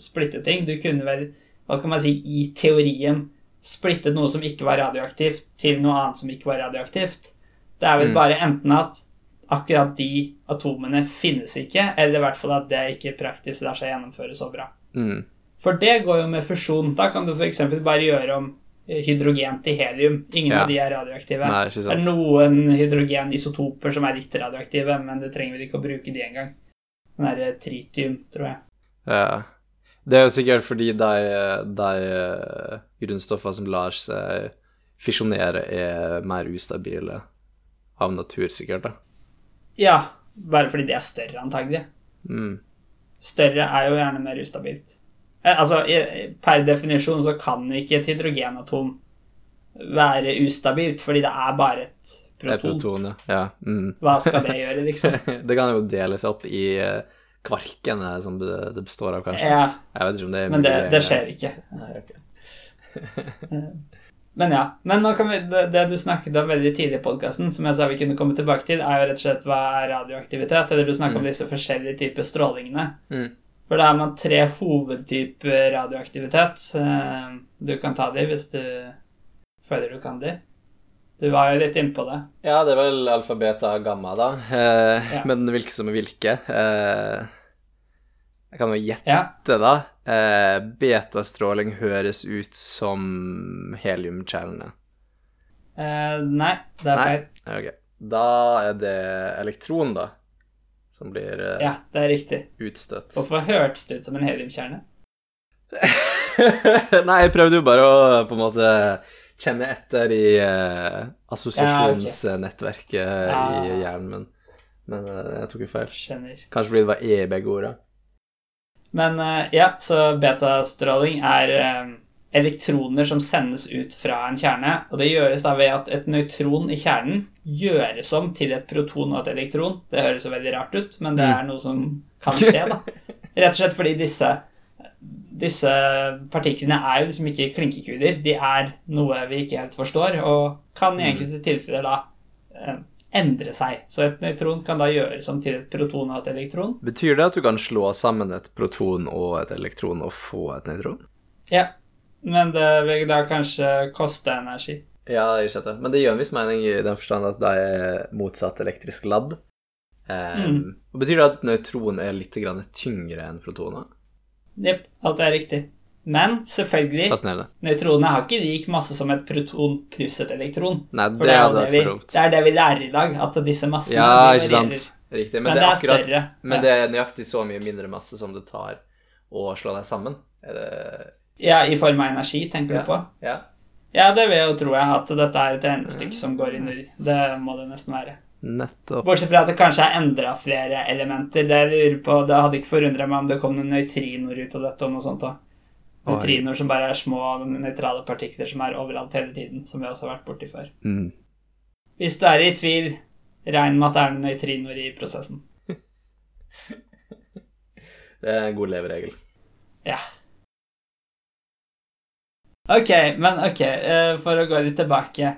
splitte ting. Du kunne vel, hva skal man si, i teorien splittet noe som ikke var radioaktivt, til noe annet som ikke var radioaktivt. Det er vel Mm. bare enten at akkurat de atomene finnes ikke, eller i hvert fall at det ikke praktisk lar seg gjennomføre så bra. Mm. For det går jo med fusjon. Da kan du f.eks. bare gjøre om eh, hydrogen til helium. Ingen Ja. av de er radioaktive. Nei, Det er noen hydrogenisotoper som er litt radioaktive, men du trenger vel ikke å bruke de engang. Den derre tritium, tror jeg. Ja. Det er jo sikkert fordi de, de eh, grunnstoffene som lar seg fisjonere, er mer ustabile av natur, sikkert. da. Ja, bare fordi det er større, antagelig. Mm. Større er jo gjerne mer ustabilt. Eh, Altså, per definisjon så kan ikke et hydrogenatom være ustabilt, fordi det er bare et proton. proton, ja. ja. Mm. Hva skal det gjøre, liksom? det kan jo dele seg opp i eh, kvarkene som det består av, kanskje. Ja, Jeg vet ikke om det er men det, det skjer ikke. Nei, ok. Men ja. Men vi, det, det du snakket om veldig tidlig i podkasten, som jeg sa vi kunne komme tilbake til, er jo rett og slett hva er radioaktivitet? Eller du snakker om disse forskjellige typer strålingene. Mm. For da har man tre hovedtyper radioaktivitet. Eh, Du kan ta de hvis du føler du kan de. Du var jo litt innpå det. Ja, det er vel alfabeta gamma, da. Eh, Ja. Men hvilke som er hvilke? Eh, jeg kan jo gjette, Ja. da. Eh, betastråling høres ut som heliumkjernene. Eh, nei, det er feil. Okay. Da er det elektron, da, som blir eh, Ja, det er riktig. utstøtt. Hvorfor hørtes det ut som en heliumkjerne? Nei, jeg prøvde jo bare å på en måte kjenne etter i eh, assosiasjonsnettverket Ja. i hjernen, men, men eh, jeg tok jo feil. Skjønner. Kanskje fordi det var E i begge orda. Men eh, ja, så betastråling er eh, elektroner som sendes ut fra en kjerne. Og det gjøres da ved at et nøytron i kjernen gjøres om til et proton og et elektron. Det høres jo veldig rart ut, men det Mm. er noe som kan skje, da. Rett og slett fordi disse, disse partiklene er jo liksom ikke klinkekuler. De er noe vi ikke helt forstår, og kan i Mm. enkelte tilfeller da eh, endre seg. Så et nøytron kan da gjøre som til et proton og et elektron. Betyr det at du kan slå sammen et proton og et elektron og få et nøytron? Ja, men det vil da kanskje koste energi. Ja, jeg skjønner. Men det gjør en viss mening i den forstand at det er motsatt elektrisk ladd. Um, Mm. Betyr det at nøytron er litt grann tyngre enn protoner? Jepp, alt er riktig. Men selvfølgelig, nøytronene har ikke lik masse som et proton pluss et elektron. Nei, det det er, det, vi, det er det vi lærer i dag, at disse massene Ja, ikke sant. Riktig. Men, Men det er akkurat større. Men det er nøyaktig så mye mindre masse som det tar å slå deg sammen? Det ja, i form av energi, tenker Ja. du på? Ja. Ja, det vil jeg tro jeg, at dette er et regnestykke som går i null. Det må det nesten være. Nettopp. Bortsett fra at det kanskje er endra flere elementer. Det jeg lurer på, det hadde ikke forundra meg om det kom noen nøytrinoer ut av dette og noe sånt òg. Nøytrinoer som bare er små nøytrale partikler som er overalt hele tiden, som vi også har vært borti før. Mm. Hvis du er i tvil, regn med at det er noen nøytrinoer i prosessen. Det er en god leveregel. Ja. Ok, men ok, eh, for å gå litt tilbake.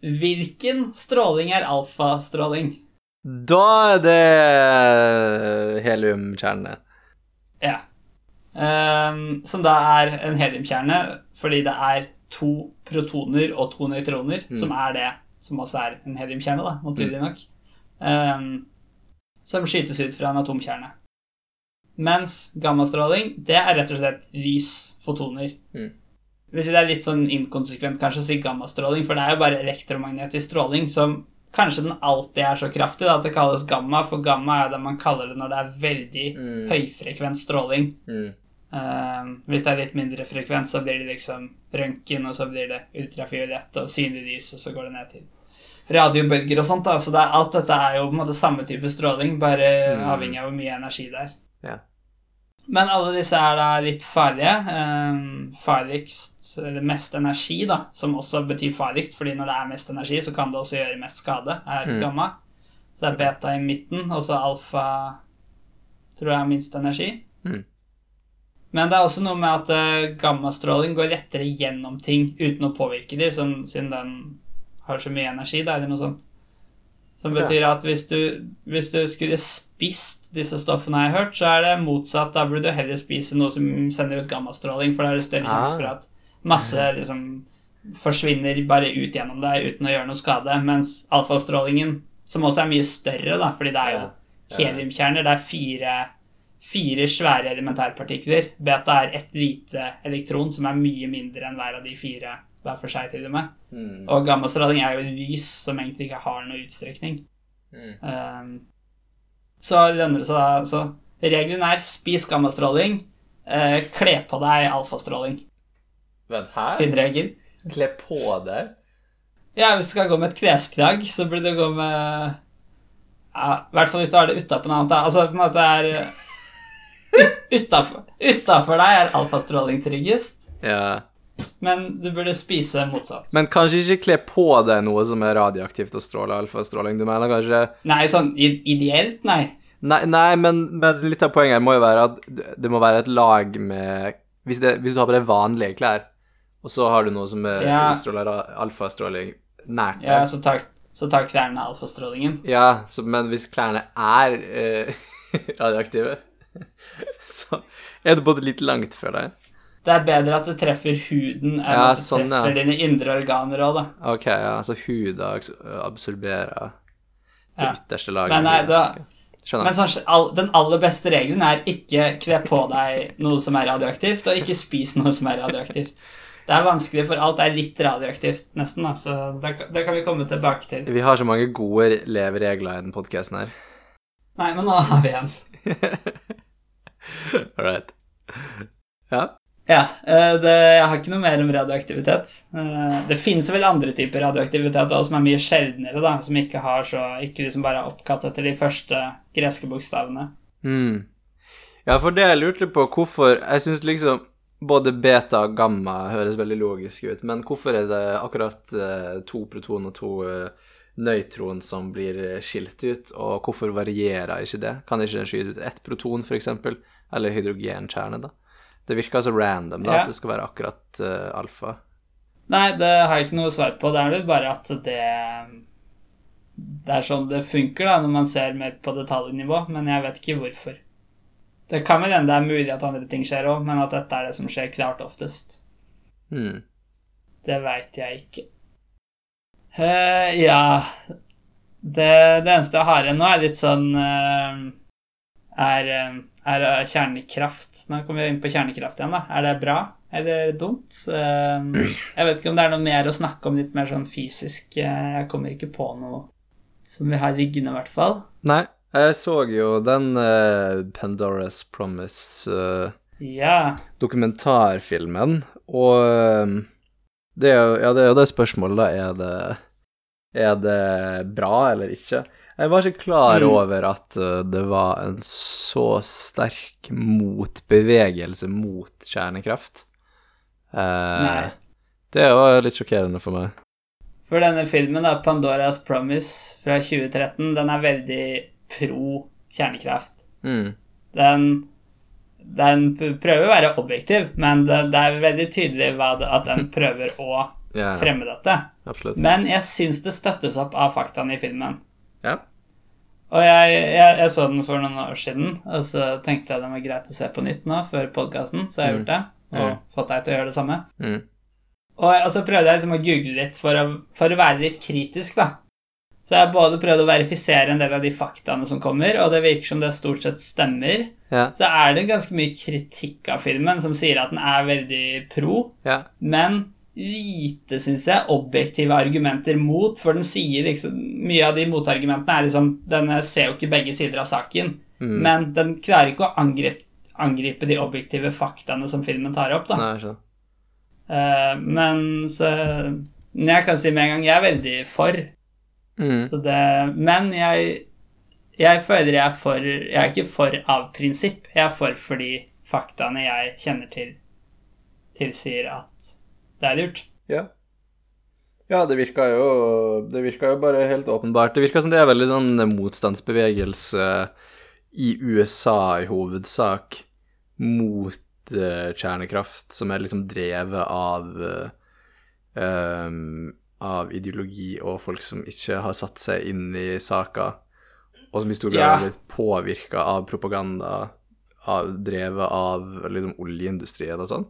Hvilken stråling er alfastråling? Da er det heliumkjernene. Ja. Ehm, som da er en heliumkjerne fordi det er to protoner og to nøytroner, som er det som også er en heliumkjerne, da, naturlig nok. um, som skytes ut fra en atomkjerne. Mens gammastråling, det er rett og slett lys, fotoner. Mm. Hvis det er litt sånn inkonsekvent kanskje å si gammastråling, for det er jo bare elektromagnetisk stråling som kanskje den alltid er så kraftig da, at det kalles gamma, for gamma er det man kaller det når det er veldig Mm. høyfrekvent stråling. Mm. Eh, hvis det er litt mindre frekvent, så blir det liksom røntgen, og så blir det ultrafiolett og synlig lys, og så går det ned til radiobølger og sånt. da, Så det er, alt dette er jo på en måte samme type stråling, bare Mm. avhengig av hvor mye energi det er. Ja. Men alle disse er da litt farlige. Um, farligst, eller mest energi, da, som også betyr farligst, fordi når det er mest energi, så kan det også gjøre mest skade, er Mm. gamma. Så det er beta i midten, og så alfa tror jeg er minst energi. Mm. Men det er også noe med at eh, gammastråling går lettere gjennom ting uten å påvirke dem, sånn, siden den har så mye energi, da, eller noe sånt. Som betyr at hvis du, hvis du skulle spist disse stoffene jeg har hørt, så er det motsatt. Da burde du heller spise noe som sender ut gammastråling, for da er det større Ah. sjanse for at masse liksom forsvinner bare ut gjennom deg uten å gjøre noe skade. Mens alfastrålingen, som også er mye større, da, fordi det er jo heliumkjerner, det er fire, fire svære elementærpartikler. Beta er ett lite elektron, som er mye mindre enn hver av de fire hver for seg, til og med. Mm. Og gammastråling er jo lys som egentlig ikke har noe utstrekning. Mm. Um, så lønner det seg da altså regelen er spis gammastråling, uh, kle på deg alfastråling. Vent, her? Fin regel. Kle på deg? Ja, hvis du skal gå med et klesplagg, så burde du gå med ja, I hvert fall hvis du har det utapå noe annet. Altså, på en måte er Utafor deg er alfastråling tryggest, Ja. men du burde spise motsatt. Men kanskje ikke kle på deg noe som er radioaktivt og stråler alfastråling. Du mener kanskje Nei, sånn ideelt, nei. Nei, nei men, men litt av poenget her må jo være at det må være et lag med Hvis, det, hvis du har på deg vanlige klær, og så har du noe som er Ja. stråler alfastråling nært Ja, så tar, så tar klærne alfastrålingen. Ja, så, men hvis klærne er eh, radioaktive, så er det både litt langt for deg. Det er bedre at det treffer huden enn Ja, at det sånn, ja. treffer dine indre organer òg, da. Ok, ja, altså huda absorberer det Ja. ytterste laget. Men nei, da Skjønner. Men sånn, all, den aller beste regelen er ikke kle på deg noe som er radioaktivt, og ikke spis noe som er radioaktivt. Det er vanskelig, for alt er litt radioaktivt, nesten. Da, så det, det kan vi komme tilbake til. Vi har så mange gode leveregler i den podkasten her. Nei, men nå har vi en. All right. Ja. Ja, eh, det, jeg har ikke noe mer om radioaktivitet. Eh, Det finnes vel andre typer radioaktivitet også, som er mye sjeldnere, da, som ikke har så Ikke liksom bare er oppkalt etter de første greske bokstavene. Mm. Ja, for det jeg lurte på, hvorfor Jeg syns liksom både beta og gamma høres veldig logisk ut, men hvorfor er det akkurat eh, to proton og to nøytron som blir skilt ut, og hvorfor varierer ikke det? Kan ikke den skyte ut ett proton, for eksempel? Eller hydrogenkjerne, da? Det virker så random, da, Ja. at det skal være akkurat uh, alfa. Nei, det har jeg ikke noe svar på. Det er vel bare at det Det er sånn det funker da, når man ser mer på detaljnivå, men jeg vet ikke hvorfor. Det kan vel hende det er mulig at andre ting skjer òg, men at dette er det som skjer klart oftest. Hmm. Det veit jeg ikke. Eh, ja det, det eneste jeg har igjen nå, er litt sånn uh, er, er kjernekraft. Nå kommer vi inn på kjernekraft igjen, da. Er det bra? Eller dumt? Eh, jeg vet ikke om det er noe mer å snakke om litt mer sånn fysisk. Eh, Jeg kommer ikke på noe som vi har liggende, i hvert fall. Nei, jeg så jo den uh, Pandora's Promise-dokumentarfilmen, Ja. og um, det er jo ja, det, er det spørsmålet, da. Er det, er det bra eller ikke? Jeg var ikke klar Mm. over at det var en så sterk motbevegelse mot kjernekraft. Eh, det var litt sjokkerende for meg. For denne filmen, da, 'Pandoras Promise' fra 2013, den er veldig pro kjernekraft. Mm. Den, den prøver å være objektiv, men det, det er veldig tydelig det, at den prøver å yeah. fremme dette. absolutt. Men jeg syns det støttes opp av faktaene i filmen. Ja. Og jeg, jeg, jeg så den for noen år siden, og så tenkte jeg den var greit å se på nytt nå før podkasten, så jeg har Mm. gjort det. Og Mm. fått deg til å gjøre det samme. Mm. Og, og så prøvde jeg liksom å google litt for å, for å være litt kritisk, da. Så jeg både prøvd å verifisere en del av de faktaene som kommer, og det virker som det stort sett stemmer. Ja. Så er det ganske mye kritikk av filmen som sier at den er veldig pro, ja. men lite, syns jeg, objektive argumenter mot, for den sier liksom Mye av de motargumentene er liksom Denne ser jo ikke begge sider av saken, Mm. men den klarer ikke å angripe, angripe de objektive faktaene som filmen tar opp, da. Nei, uh. Men så Jeg kan si med en gang jeg er veldig for. Mm. Så det, men jeg, jeg føler jeg er for Jeg er ikke for av prinsipp. Jeg er for fordi faktaene jeg kjenner til, tilsier at det er lurt. Ja. Ja, det virka jo Det virka jo bare helt åpenbart. Det virka som det er veldig sånn motstandsbevegelse i USA i hovedsak mot uh, kjernekraft, som er liksom drevet av uh, um, av ideologi og folk som ikke har satt seg inn i saka, og som i stor grad har blitt påvirka av propaganda av, drevet av liksom oljeindustrien og sånn.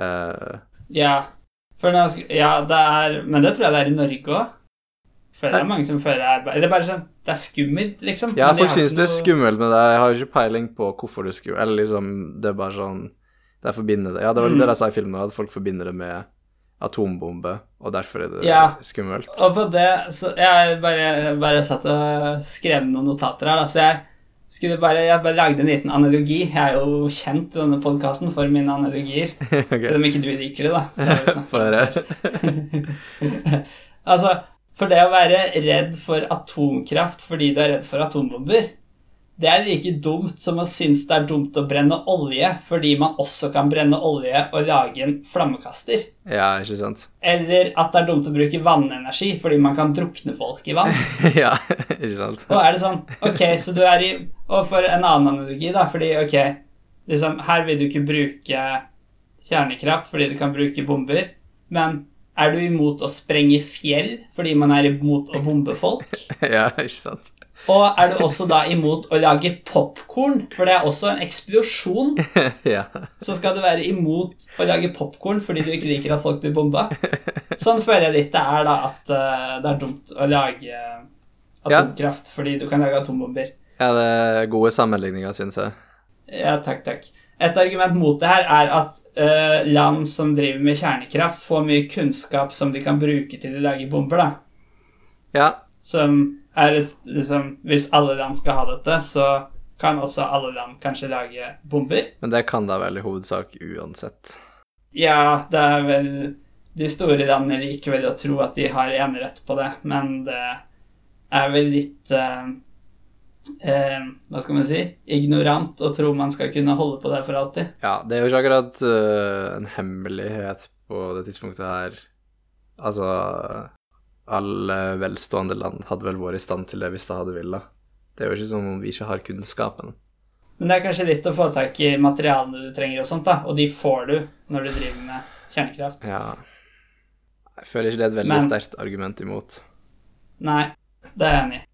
Uh, Ja, for nå, sk- ja, det er Men det tror jeg det er i Norge òg. Føler det er mange som føler det er bare- Det er bare sånn Det er skummelt, liksom. Ja, folk synes det er skummelt, men jeg har jo ikke peiling på hvorfor det er skummelt. Eller liksom, det er bare sånn Det er forbinder det. Ja, det var Mm. det jeg sa i filmen, at folk forbinder det med atombombe, og derfor er det Ja. skummelt. Og på det Så jeg bare, bare satt og skrev noen notater her, da. Så jeg skulle bare Jeg bare lagde en liten analogi. Jeg er jo kjent i denne podkasten for mine analogier. okay. Selv om ikke du liker det, da. Jo sånn. Altså, for det å være redd for atomkraft fordi du er redd for atombomber, det er like dumt som å synes det er dumt å brenne olje fordi man også kan brenne olje og lage en flammekaster. Ja, ikke sant? Eller at det er dumt å bruke vannenergi fordi man kan drukne folk i vann. ja, ikke sant? Og er det sånn Ok, så du er i Og for en annen analogi, da, fordi ok liksom, Her vil du ikke bruke kjernekraft fordi du kan bruke bomber, men er du imot å sprenge fjell fordi man er imot å bombe folk? Ja, ikke sant? Og er du også da imot å lage popkorn, for det er også en eksplosjon, ja. så skal du være imot å lage popkorn fordi du ikke liker at folk blir bomba? Sånn føler jeg litt det er, da, at uh, det er dumt å lage atomkraft fordi du kan lage atombomber. ja, det er gode sammenligninger, syns jeg. Ja, takk, takk. Et argument mot det her er at uh, land som driver med kjernekraft, får mye kunnskap som de kan bruke til å lage bomber, da. Ja, Som er det liksom Hvis alle land skal ha dette, så kan også alle land kanskje lage bomber. men det kan da vel i hovedsak uansett. Ja, det er vel De store landene liker vel å tro at de har enerett på det, men det er vel litt eh, eh, Hva skal man si ignorant å tro man skal kunne holde på det for alltid. Ja, det er jo ikke akkurat uh, en hemmelighet på det tidspunktet her. Altså Alle velstående land hadde vel vært i stand til det hvis de hadde villet. Det er jo ikke som om vi ikke har kunnskapen. Men det er kanskje litt å få tak i materialene du trenger, og sånt da, og de får du når du driver med kjernekraft. Ja Jeg føler ikke det er et veldig Men- sterkt argument imot. Nei, det er jeg enig i.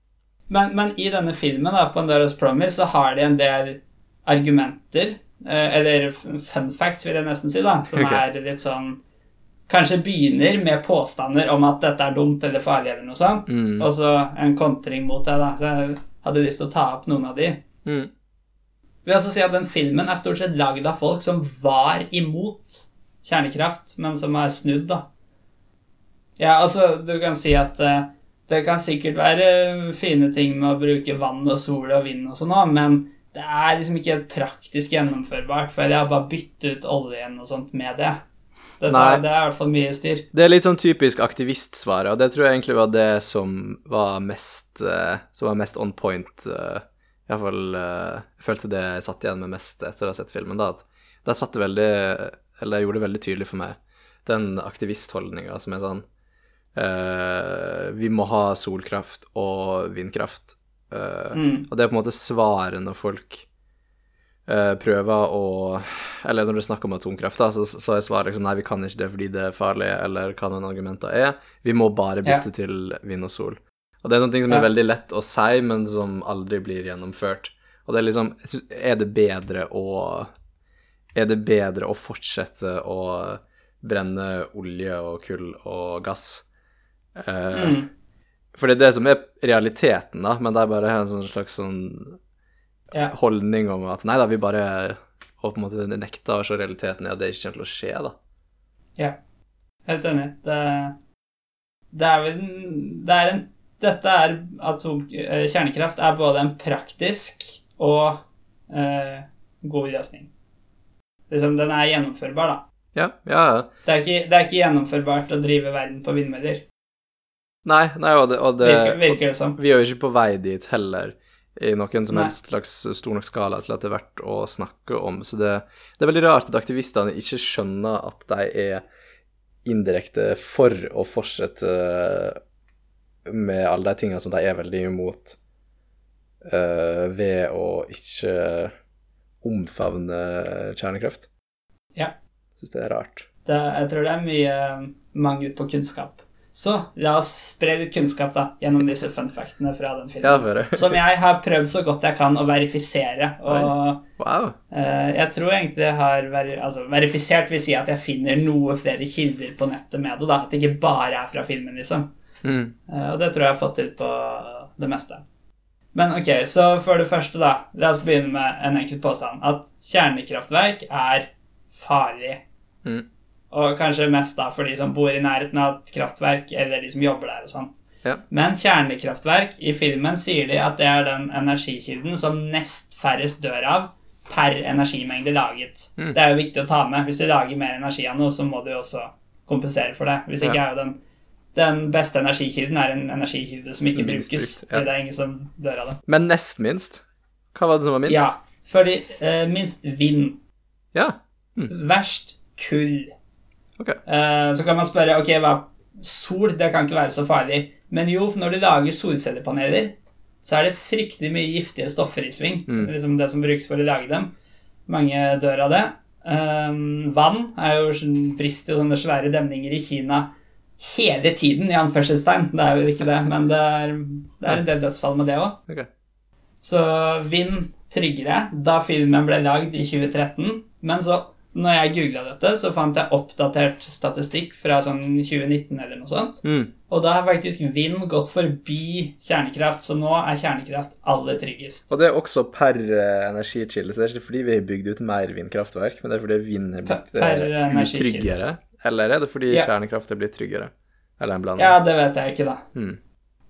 Men, men i denne filmen, da, Pandora's Promise, så har de en del argumenter, eh, eller fun facts, vil jeg nesten si, da, som okay. er litt sånn Kanskje begynner med påstander om at dette er dumt eller farlig, eller noe sånt, Mm. og så en kontring mot det. da. Så jeg hadde lyst til å ta opp noen av de. Mm. vil også si at den filmen er stort sett lagd av folk som var imot kjernekraft, men som er snudd, da. Ja, altså, du kan si at uh, det kan sikkert være fine ting med å bruke vann og sol og vind og sånn òg, men det er liksom ikke helt praktisk gjennomførbart, for jeg har bare byttet ut oljen og sånt med det. Dette, Nei. det er fall mye styr. Det er litt sånn typisk aktivistsvar, og det tror jeg egentlig var det som var mest, uh, som var mest on point. Uh, Iallfall uh, Jeg følte det jeg satt igjen med mest etter å ha sett filmen, da. At der satt det veldig eller gjorde det veldig tydelig for meg, den aktivistholdninga som er sånn uh, Vi må ha solkraft og vindkraft. Uh, Mm. Og det er på en måte svaret når folk eh, prøver å Eller når du snakker om atomkraft, da, så, så er svaret liksom nei, vi kan ikke det fordi det er farlig, eller hva noen argumenter er. Vi må bare bytte Ja. til vind og sol. Og det er sånne ting som er veldig lett å si, men som aldri blir gjennomført. Og det er liksom Er det bedre å Er det bedre å fortsette å brenne olje og kull og gass? Eh, Mm. For det er det som er realiteten, da, men det er bare en sånn slags sånn Ja. holdning om at nei da, vi bare og på en måte nekta å se realiteten i at det ikke kommer til å skje, da. Ja. Helt enig. Det, det er vel Det er en Dette er atom, eh, Kjernekraft er både en praktisk og eh, god løsning. Liksom, den er gjennomførbar, da. Ja, ja, ja. Det er, ikke, det er ikke gjennomførbart å drive verden på vindmøller, Nei, nei, og det, og det virker, virker det som. Vi er jo ikke på vei dit heller, i noen som helst slags stor nok skala til at det er verdt å snakke om. Så det, det er veldig rart at aktivistene ikke skjønner at de er indirekte for å fortsette med alle de tingene som de er veldig imot, uh, ved å ikke omfavne kjernekraft. Ja. Syns det er rart. Det, jeg tror det er mye mangel på kunnskap. Så la oss spre litt kunnskap da, gjennom disse fun factene fra den filmen. Ja. Som jeg har prøvd så godt jeg kan å verifisere. Og Wow. uh, jeg tror egentlig jeg har veri altså, verifisert vil si at jeg finner noe flere kilder på nettet med det. da, At det ikke bare er fra filmen, liksom. Mm. Uh, og det tror jeg har fått til på det meste. Men ok, så for det første, da. La oss begynne med en enkelt påstand. At kjernekraftverk er farlig. Mm. Og kanskje mest da for de som bor i nærheten av et kraftverk, eller de som jobber der og sånn. Ja. Men kjernekraftverk, i filmen sier de at det er den energikilden som nest færrest dør av per energimengde laget. Mm. Det er jo viktig å ta med. Hvis du lager mer energi av noe, så må du jo også kompensere for det. Hvis ikke Ja. er jo den, den beste energikilden er en energikilde som ikke Minst brukes. brukt, ja. Det er ingen som dør av det. Men nest minst? Hva var det som var minst? Ja, fordi eh, minst vind. Ja. Verst kull. Ok. Eh, så kan man spørre ok, hva Sol det kan ikke være så farlig. Men jo, for når du lager solcellepaneler, så er det fryktelig mye giftige stoffer i sving. Mm. Liksom det som brukes for å lage dem. Mange dør av det. Um, vann er jo sånn- brister jo sånne svære demninger i Kina hele tiden, i anførselstegn. Det er jo ikke det, men det er, det er en del dødsfall med det òg. Okay. Så vind tryggere da filmen ble lagd i 2013. Men så, når jeg googla dette, så fant jeg oppdatert statistikk fra sånn 2019 eller noe sånt. Mm. Og da har faktisk vind gått forbi kjernekraft, så nå er kjernekraft aller tryggest. Og det er også per eh, energikilde, så det er ikke fordi vi har bygd ut mer vindkraftverk, men det er fordi vind er blitt eh, utryggere? Eller er det fordi Ja. kjernekraft er blitt tryggere? Eller en blanding? Ja, det vet jeg ikke, da. Mm.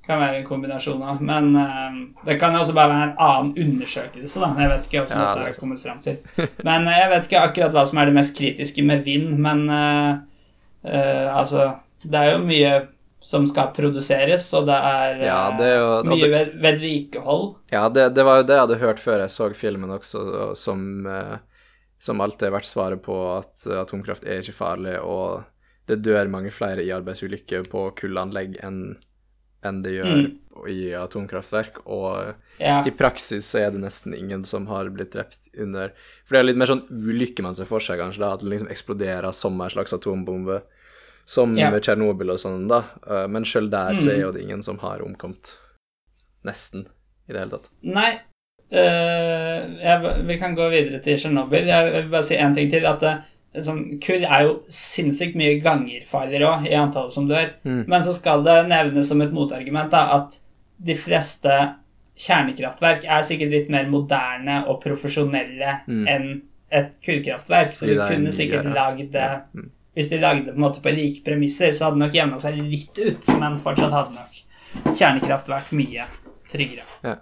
Kan være en kombinasjon av. Men uh, det kan jo også bare være en annen undersøkelse, da. Jeg vet ikke hvordan Ja, det er kommet frem til. Men uh, jeg vet ikke akkurat hva som er det mest kritiske med vind, men uh, altså Det er jo mye som skal produseres, og det er Ja, det er jo- mye det- ved, vedlikehold. Ja, det, det var jo det jeg hadde hørt før jeg så filmen også, som, som alltid har vært svaret på at atomkraft er ikke farlig, og det dør mange flere i arbeidsulykker på kullanlegg enn enn det gjør i atomkraftverk, og Ja. i praksis så er det nesten ingen som har blitt drept under For det er litt mer sånn ulykke man ser for seg, kanskje, da, at det liksom eksploderer som en slags atombombe, som Ja. med Tsjernobyl og sånn, da. Eh, Men sjøl der så Mm. er jo det ingen som har omkommet. Nesten, i det hele tatt. Nei. Uh, jeg, vi kan gå videre til Tsjernobyl. Jeg vil bare si én ting til. at det, liksom, Kull er jo sinnssykt mye ganger farligere òg, i antallet som dør. Mm. Men så skal det nevnes som et motargument da, at de fleste kjernekraftverk er sikkert litt mer moderne og profesjonelle Mm. enn et kullkraftverk. Så er kunne sikkert lagd det. Mm. Hvis de lagde det på en måte på like premisser, så hadde det nok jevna seg litt ut, men fortsatt hadde nok kjernekraft vært mye tryggere. Ja.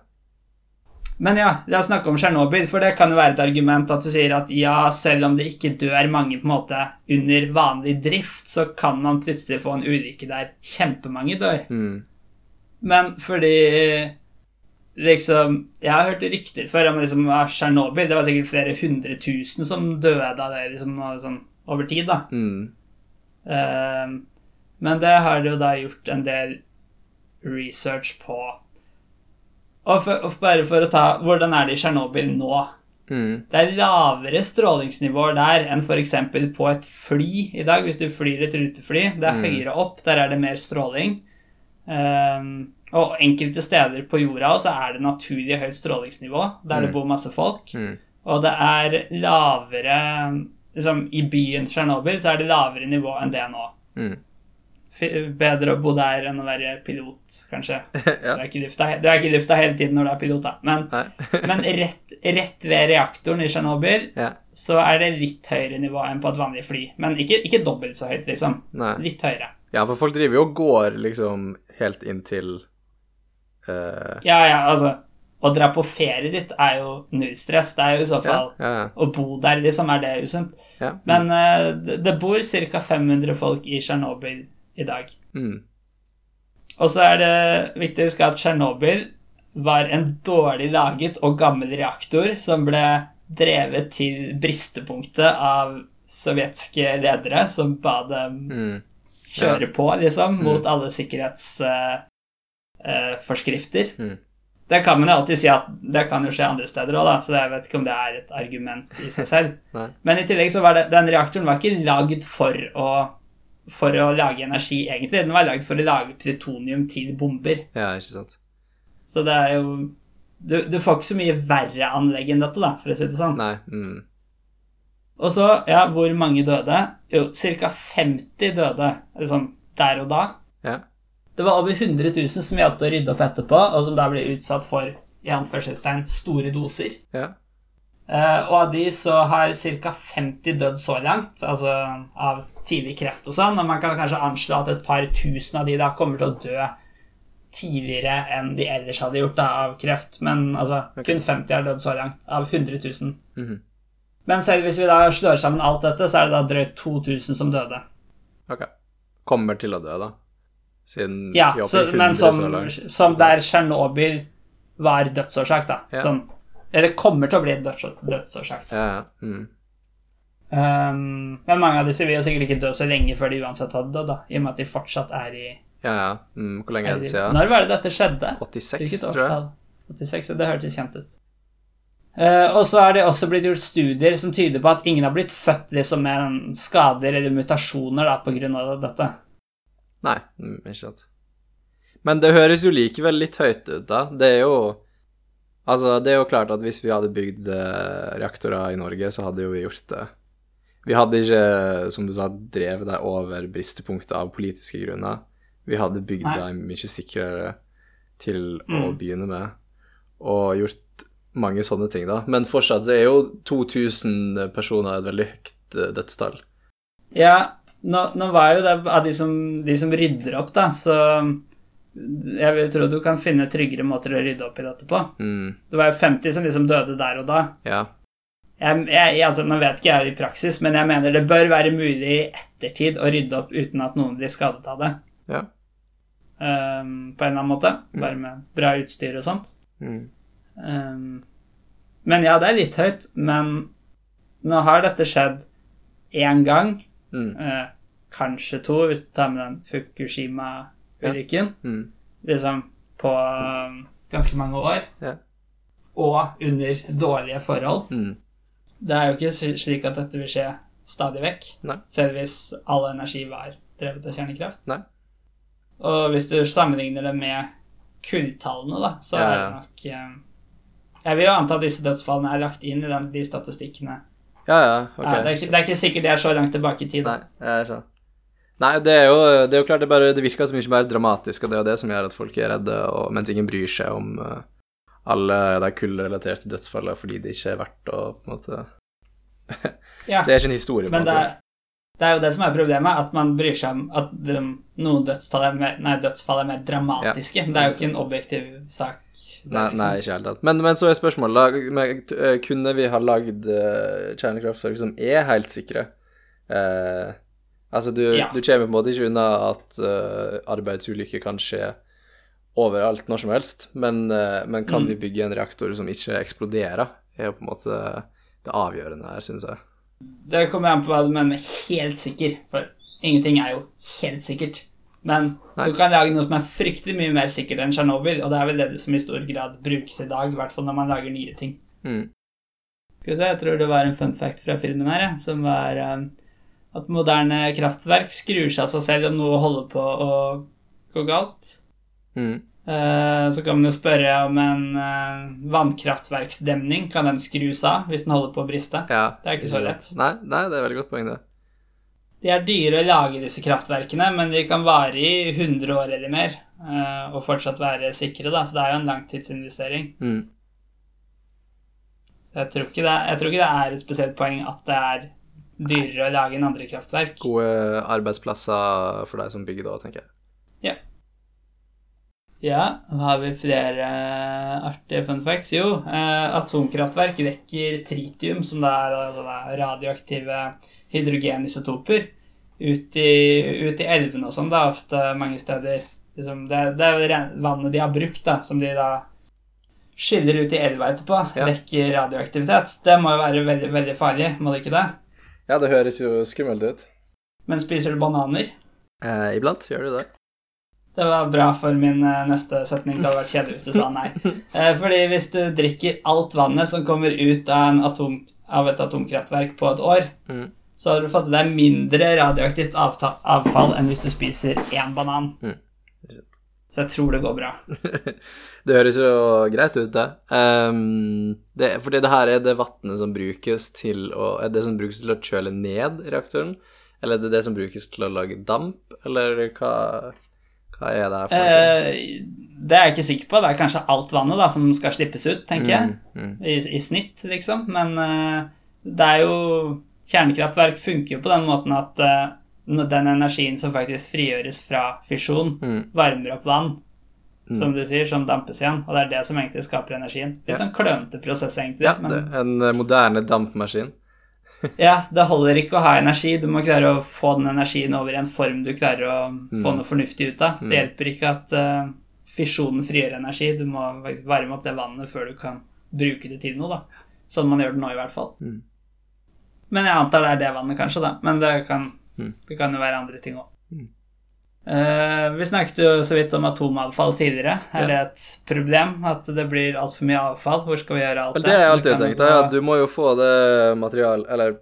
Men ja, la oss snakke om Tsjernobyl, for det kan jo være et argument at du sier at ja, selv om det ikke dør mange på en måte under vanlig drift, så kan man plutselig få en ulykke der kjempemange dør. Mm. Men fordi liksom Jeg har hørt rykter før om liksom, Tsjernobyl. Det var sikkert flere hundre tusen som døde av det. liksom, sånn, over tid, da. Mm. Uh, men det har det jo da gjort en del research på. Og, for, og bare for å ta Hvordan er det i Tsjernobyl nå? Mm. Det er lavere strålingsnivåer der enn f.eks. på et fly i dag. Hvis du flyr et rutefly, det er Mm. høyere opp, der er det mer stråling. Um, og enkelte steder på jorda også er det naturlig høyt strålingsnivå, der det Mm. bor masse folk. Mm. Og det er lavere liksom, I byen Tsjernobyl så er det lavere nivå enn det nå. Mm. Bedre å bo der enn å være pilot, kanskje. Ja. du er ikke i lufta hele tiden når du er pilot, da. Men, men rett, rett ved reaktoren i Tsjernobyl ja. så er det litt høyere nivå enn på et vanlig fly. Men ikke, ikke dobbelt så høyt, liksom. Nei. Litt høyere. Ja, for folk driver jo og går liksom helt inn til uh... Ja, ja, altså Å dra på ferie ditt er jo null stress. Det er jo i så fall ja, ja. Å bo der, liksom, er det usunt. ja. Men uh, det, det bor ca. 500 folk i Tsjernobyl i dag. Mm. Og så er det viktig å huske at Tsjernobyl var en dårlig laget og gammel reaktor som ble drevet til bristepunktet av sovjetske ledere som ba dem Mm. kjøre på, liksom, mot alle sikkerhetsforskrifter. Mm. Det kan man jo alltid si at det kan jo skje andre steder òg, så jeg vet ikke om det er et argument i seg selv. Men i tillegg så var det, den reaktoren var ikke lagd for å, for å lage energi, egentlig. Den var lagd for å lage plutonium til bomber. ja, ikke sant. Så det er jo du, du får ikke så mye verre anlegg enn dette, da, for å si det sånn. Nei. Mm. Og så, ja, hvor mange døde? Jo, ca. 50 døde liksom der og da. Ja. Det var over 100 000 som vi hadde å rydde opp etterpå, og som da ble utsatt for i anførselstegn, store doser. Ja. Eh, og av de så har ca. 50 dødd så langt, altså av tidlig kreft og sånn, og man kan kanskje anslå at et par tusen av de da kommer til å dø tidligere enn de ellers hadde gjort da, av kreft, men altså okay. kun 50 har dødd så langt, av 100 000. Mhm. Men selv hvis vi da slår sammen alt dette, så er det da drøyt 2000 som døde. Ok. Kommer til å dø, da. Siden Ja, vi er oppe så, i 100 men som, så langt. som der Tsjernobyl var dødsårsak, da. Ja. Sånn, eller kommer til å bli døds, dødsårsak. Ja, ja. Mm. Um, men mange av disse vil jo sikkert ikke dø så lenge før de uansett hadde dødd, i og med at de fortsatt er i Ja, ja. Mm. Hvor lenge er det siden? Når var det dette skjedde? 86, Hvilket tror jeg. 86, det hørtes kjent ut. Uh, og så er det også blitt gjort studier som tyder på at ingen har blitt født liksom med skader eller mutasjoner da, på grunn av dette. Nei, mm, ikke sant. Men det høres jo likevel litt høyt ut, da. Det er jo Altså, det er jo klart at hvis vi hadde bygd eh, reaktorer i Norge, så hadde jo vi gjort det. Vi hadde ikke, som du sa, drevet deg over bristepunktet av politiske grunner. Vi hadde bygd deg mye sikrere til å Mm. begynne med, og gjort mange sånne ting, da. Men fortsatt så er jo 2000 personer et veldig høyt eh, dødstall. Ja, nå, nå var jo det av de som, de som rydder opp, da, så jeg vil tro du kan finne tryggere måter å rydde opp i dette på. Mm, Det var jo 50 som liksom døde der og da. ja. Jeg, jeg, altså, nå vet ikke jeg i praksis, men jeg mener det bør være mulig i ettertid å rydde opp uten at noen blir skadet av det. Ja. Um, på en eller annen måte. Bare med bra utstyr og sånt. Mm. Um, men ja, det er litt høyt. Men nå har dette skjedd én gang. Mm. Uh, kanskje to, hvis du tar med den Fukushima-ulykken. Mm. Liksom på um, ganske mange år. Ja. Og under dårlige forhold. Mm. Det er jo ikke slik at dette vil skje stadig vekk. Nei. Selv hvis all energi var drevet av kjernekraft. Nei. Og hvis du sammenligner det med kulltallene, da, så Ja, er det nok eh, Jeg vil jo anta at disse dødsfallene er lagt inn i den, de statistikkene. Ja, ja, ok. Ja, det, er ikke, det er ikke sikkert det er så langt tilbake i tid. Nei, jeg skjønner. Nei, det er jo, det er jo klart det, bare, det virker så mye mer dramatisk, og det er jo det som gjør at folk er redde, og, mens ingen bryr seg om uh, alle de kullrelaterte dødsfallene fordi det ikke er verdt å på en måte Ja. Det er ikke en historie, på en måte. det er, det er jo det som er problemet, at man bryr seg om at noen dødsfall er mer, nei, dødsfall er mer dramatiske. Det er jo ikke en objektiv sak. Er Nei, liksom- nei, ikke hele tatt. Men, men så er spørsmålet, da, eh, kunne vi ha lagd uh, kjernekraftverk som er helt sikre? Eh, altså, du, Ja. du kommer på en måte ikke unna at uh, arbeidsulykker kan skje overalt når som helst, men, uh, men kan Mm. vi bygge en reaktor som ikke eksploderer, er jo på en måte det avgjørende her, syns jeg. Det kommer an på hva du mener med helt sikker, for ingenting er jo helt sikkert. Men Nei. du kan lage noe som er fryktelig mye mer sikkert enn Tsjernobyl, og det er vel det som i stor grad brukes i dag, i hvert fall når man lager nye ting. Mm. Skal vi se, jeg tror det var en fun fact fra filmen her, som var eh, at moderne kraftverk skrur seg av seg selv om noe holder på å gå galt. Mm. Eh, Så kan man jo spørre om en eh, vannkraftverksdemning kan den skrus av hvis den holder på å briste. Ja. Det er ikke så lett. Nei, nei, det er veldig godt poeng, det. De er dyre å lage disse kraftverkene, men de kan vare i 100 år eller mer eh, og fortsatt være sikre, da, så det er jo en langtidsinvestering. Mm. Jeg tror ikke det, jeg tror ikke det er et spesielt poeng at det er dyrere å lage enn andre kraftverk. Gode arbeidsplasser for deg som bygger da, tenker jeg. Ja, Ja, har vi flere artige fun facts? Jo, eh, atomkraftverk vekker tritium, som det er altså det er radioaktive hydrogenisotoper, ut i, ut i elvene og sånn, da, ofte mange steder. Liksom, det, det er vannet de har brukt, da, som de da skyller ut i elva etterpå, Ja. vekker radioaktivitet. Det må jo være veldig, veldig farlig, må det ikke det? Ja, det høres jo skummelt ut. Men spiser du bananer? Eh, iblant gjør du det. Det var bra for min eh, neste setning. Det hadde vært kjedelig hvis du sa nei. Eh, fordi hvis du drikker alt vannet som kommer ut av, en atom, av et atomkraftverk på et år, Mm. så har du fått i deg mindre radioaktivt avfall enn hvis du spiser én banan. Mm. Så jeg tror det går bra. det høres jo greit ut, det. Um, det fordi det her er det vannet som brukes til å Er det som brukes til å kjøle ned reaktoren? Eller er det det som brukes til å lage damp, eller hva, hva er det her for noe? Uh, det er jeg ikke sikker på. Det er kanskje alt vannet da, som skal slippes ut, tenker jeg. Mm, I, I snitt, liksom. Men uh, det er jo Kjernekraftverk funker jo på den måten at når den energien som faktisk frigjøres fra fisjon, Mm. varmer opp vann, Mm. som du sier, som dampes igjen. Og det er det som egentlig skaper energien. Litt Ja. sånn klønete prosess, egentlig. Ja, men en eh, moderne dampmaskin. ja, det holder ikke å ha energi. Du må klare å få den energien over i en form du klarer å få Mm. noe fornuftig ut av. Så det hjelper ikke at uh, fisjonen frigjør energi. Du må varme opp det vannet før du kan bruke det til noe, da. Sånn man gjør det nå, i hvert fall. Mm. Men jeg antar det er det vannet, kanskje, da. Men det kan, Mm. det kan jo være andre ting òg. Mm. vi snakket jo så vidt om atomavfall tidligere. Er Ja. det et problem at det blir altfor mye avfall? Hvor skal vi gjøre alt det har jeg alltid tenkt. Ja, du må jo få det material Eller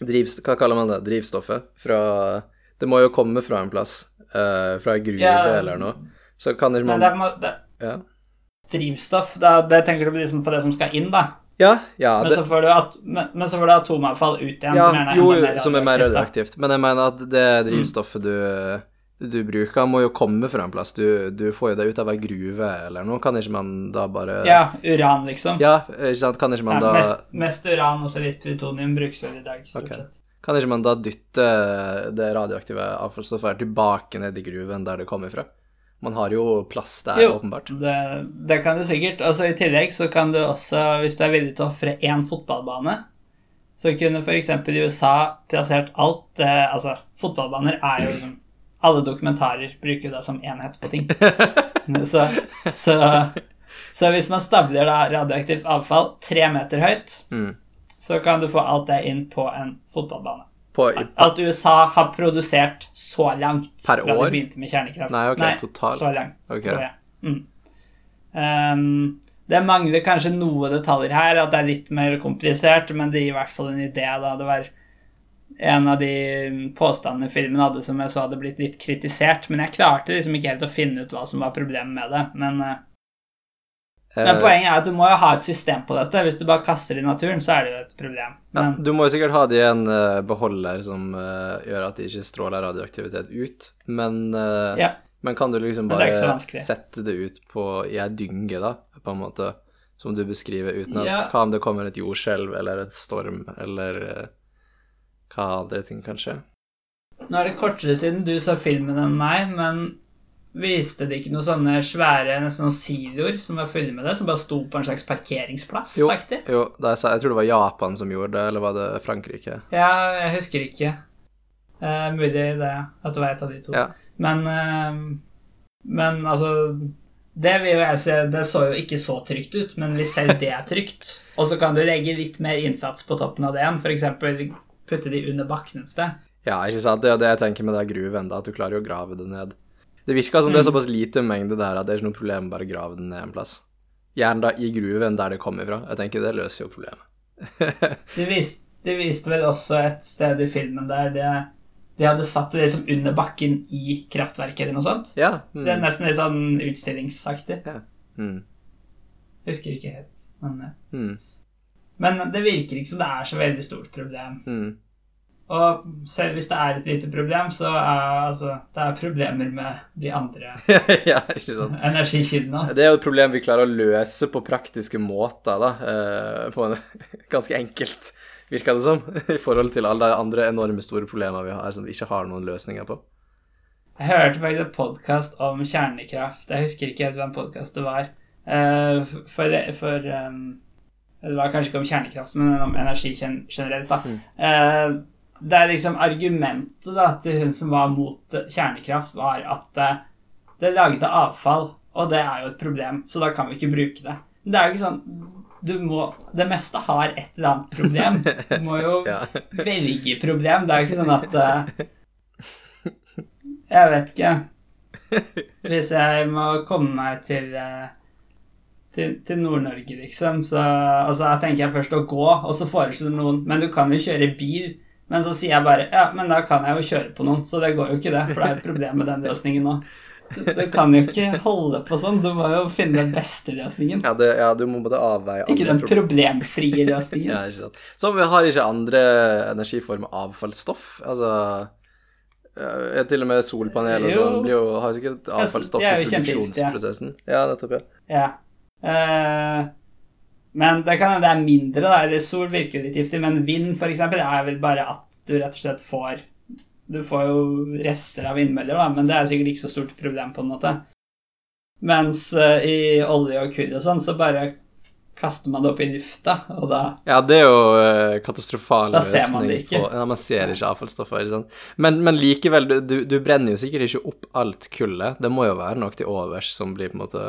drivst, hva kaller man det? Drivstoffet fra Det må jo komme fra en plass. Uh, fra ei gruve Ja. eller noe. Så kan ikke man Nei, det, må, det, Ja, drivstoff, da, det tenker du liksom på det som skal inn, da. Ja, ja Men, så får du at, men, men så får du atomavfall ut igjen, ja som er jo, mer som er mer radioaktivt, Men jeg mener at det drivstoffet du, du bruker, må jo komme fra en plass. Du, du får jo det ut av ei gruve eller noe. Kan ikke man da bare Ja, uran, liksom. Ja, ikke sant. Kan ikke man Ja, da mest, mest uran og så litt plutonium brukes vel i dag, stort okay. sett. Kan ikke man da dytte det radioaktive avfallsstoffet tilbake ned i gruven der det kommer fra? Man har jo plass der, Jo. åpenbart. Det, det kan du sikkert. Altså, I tillegg så kan du også, hvis du er villig til å ofre én fotballbane Så kunne f.eks. i USA plassert alt eh, Altså, fotballbaner er jo liksom Alle dokumentarer bruker det som enhet på ting. Så, så, så hvis man stabler da radioaktivt avfall tre meter høyt, Mm. så kan du få alt det inn på en fotballbane. På, At USA har produsert så langt Per fra år? de begynte med kjernekraft. Nei, ok, totalt. Så langt, okay. Mm. um, det mangler kanskje noe detaljer her, at det er litt mer komplisert, men det gir i hvert fall en idé. da. Det var en av de påstandene filmen hadde som jeg så hadde blitt litt kritisert, men jeg klarte liksom ikke helt å finne ut hva som var problemet med det. Men, eh, men eh, poenget er at du må jo ha et system på dette. Hvis du bare kaster det i naturen, så er det jo et problem. ja, du må jo sikkert ha det i en eh, beholder som eh, gjør at de ikke stråler radioaktivitet ut, men, ja. men kan du liksom bare det sette det ut på, i ei dynge, da, på en måte, som du beskriver, uten at Ja. Hva om det kommer et jordskjelv eller et storm, eller hva andre ting kan skje? Nå er det kortere siden du så filmen enn meg, men viste det ikke noen sånne svære nesten noen siloer som var fulle med det, som bare sto på en slags parkeringsplass? Jo. Jo, da jeg, jeg tror det var Japan som gjorde det, eller var det Frankrike? Ja, jeg husker ikke. Eh, mulig det, at det var et av de to. Ja. Men, eh, men altså Det, vil jo jeg se, det så jo ikke så trygt ut, men hvis selv det er trygt Og så kan du legge litt mer innsats på toppen av det igjen, f.eks. putte de under bakken et sted. Ja, ikke sant. Det er det jeg tenker med det gruven, da, at du klarer jo å grave det ned. Det virker som det er såpass lite mengde der at det er ikke noe problem bare å grave den ned en plass. Gjerne da i gruven der det kommer fra. Jeg tenker det løser jo problemet. De, viste, de viste vel også et sted i filmen der det, de hadde satt det liksom under bakken i kraftverket eller noe sånt. ja. Det er Mm. nesten litt sånn utstillingsaktig. Mm. Husker ikke helt. Men, eh, Mm. men det virker ikke som det er så veldig stort problem. Mm. Og selv hvis det er et lite problem, så er altså, det er problemer med de andre ja, energikildene. Det er jo et problem vi klarer å løse på praktiske måter, da. eh, På en ganske enkelt, virker det som, i forhold til alle de andre enorme store problemene vi har, som vi ikke har noen løsninger på. Jeg hørte faktisk en podkast om kjernekraft. Jeg husker ikke helt hvem podkast det var. Eh, For, for um, Det var kanskje ikke om kjernekraft, men om energi generelt. da. Eh, Det er liksom argumentet da, til hun som var mot kjernekraft, var at eh, det lagde avfall, og det er jo et problem, så da kan vi ikke bruke det. Men det er jo ikke sånn du må, Det meste har et eller annet problem. Du må jo Ja. velge problem. Det er jo ikke sånn at uh, Jeg vet ikke. Hvis jeg må komme meg til uh, til, til Nord-Norge, liksom, så altså, jeg tenker jeg først å gå, og så foreslår noen Men du kan jo kjøre bil. Men så sier jeg bare ja, men da kan jeg jo kjøre på noen, så det går jo ikke det, for det er et problem med den løsningen nå. Du, kan jo ikke holde på sånn, du må jo finne den beste løsningen. Ja, det, ja, du må både avveie Ikke den problemfrie løsningen. Ja, ikke sant. Som vi har ikke andre energiformer avfallsstoff. Altså ja, Til og med solpanel og sånn blir jo, har sikkert avfallsstoff i produksjonsprosessen. Ja, nettopp, ja. Ja. Eh, men det kan hende det er mindre, da. Eller sol virker jo litt giftig, men vind for eksempel er vel bare at du rett og slett får Du får jo rester av vindmøller, da, men det er sikkert ikke så stort problem, på en måte. Mens uh, i olje og kull og sånn, så bare kaster man det opp i lufta, og da Ja, det er jo uh, katastrofal Da ser man det ikke. på Ja, man ser ikke avfallsstoffer, ikke sant. Men, men likevel, du, du, du brenner jo sikkert ikke opp alt kullet. Det må jo være noe til overs som blir på en måte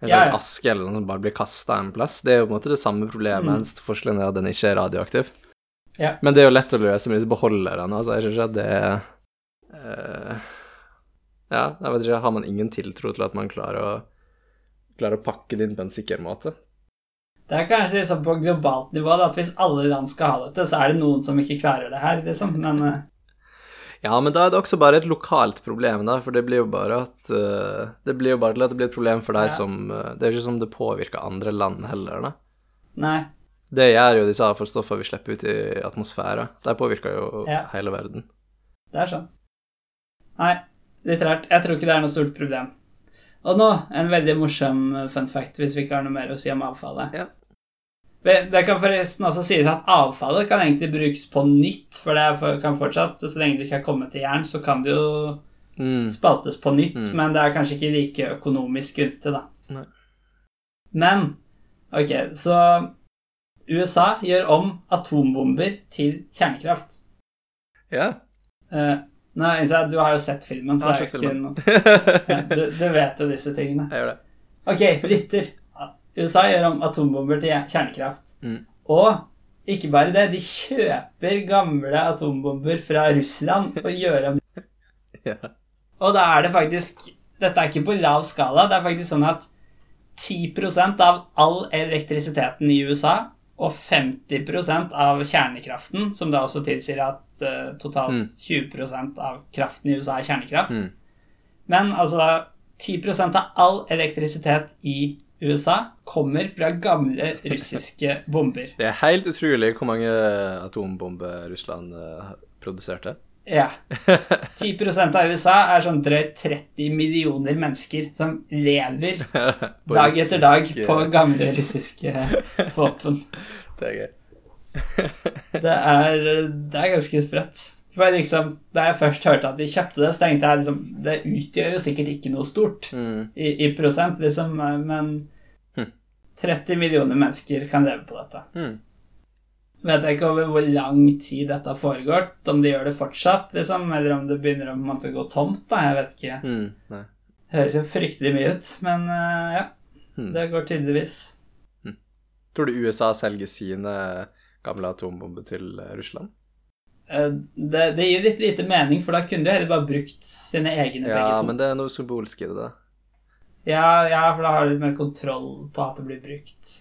en slags Ja, ja. aske eller noe som bare blir kasta en plass. Det er jo på en måte det samme problemet, Mm. eneste forskjellen er at den ikke er radioaktiv. Ja. Men det er jo lett å løse med disse beholderne. Altså, jeg synes ikke at det er uh, Ja, jeg vet ikke, har man ingen tiltro til at man klarer å klarer å pakke det inn på en sikker måte? Det er kanskje sånn på globalt nivå, da, at hvis alle land skal ha dette, så er det noen som ikke klarer det her, liksom. Men eh, Ja, men da er det også bare et lokalt problem, da, for det blir jo bare at uh, Det blir jo bare til at det blir et problem for deg Ja. som uh, Det er jo ikke som det påvirker andre land heller, da. nei. Det gjør jo disse avfallsstoffene vi slipper ut i atmosfæren. De påvirker jo Ja. hele verden. Det er sånn. Nei, litt rart. Jeg tror ikke det er noe stort problem. Og nå en veldig morsom fun fact, hvis vi ikke har noe mer å si om avfallet. Ja. Det kan forresten også sies at avfallet kan egentlig brukes på nytt, for det kan fortsatt, så lenge det ikke er kommet til jern, så kan det jo Mm. spaltes på nytt, Mm. men det er kanskje ikke like økonomisk gunstig, da. Nei. Men ok, så USA gjør om atombomber til kjernekraft. Ja. Uh, jeg at du har jo sett filmen, så det er jo ikke noe ja, du, du vet jo disse tingene. Jeg gjør det. Ok, lytter. USA gjør om atombomber til kjernekraft. Mm. Og ikke bare det, de kjøper gamle atombomber fra Russland og gjør om Ja. Og da er det faktisk Dette er ikke på lav skala. Det er faktisk sånn at 10% av all elektrisiteten i USA og 50% av kjernekraften, som da også tilsier at uh, totalt Mm. 20% av kraften i USA er kjernekraft Mm. Men altså 10% av all elektrisitet i USA kommer fra gamle russiske bomber. Det er helt utrolig hvor mange atombomber Russland eh, produserte. Ja. 10% av USA er sånn drøyt 30 millioner mennesker som lever dag etter dag på gamle russiske våpen. Det er gøy. Det er, det er ganske sprøtt. Liksom, Da jeg først hørte at de kjøpte det, så tenkte jeg liksom Det utgjør jo sikkert ikke noe stort Mm. i, i prosent, liksom, men Hm. 30 millioner mennesker kan leve på dette. Mm. Vet jeg ikke over hvor lang tid dette har foregått, om de gjør det fortsatt, liksom, eller om det begynner å måtte måte, gå tomt. da, Jeg vet ikke. Mm. Høres jo fryktelig mye ut, men uh, ja. Hmm. Det går tydeligvis. Tror du USA selger sine gamle atombomber til eh, Russland? Eh, Det, det gir litt lite mening, for da kunne de heller bare brukt sine egne Ja, penger. Ja, men det er noe symbolsk i det, da. Ja, ja, for da har du litt mer kontroll på at det blir brukt.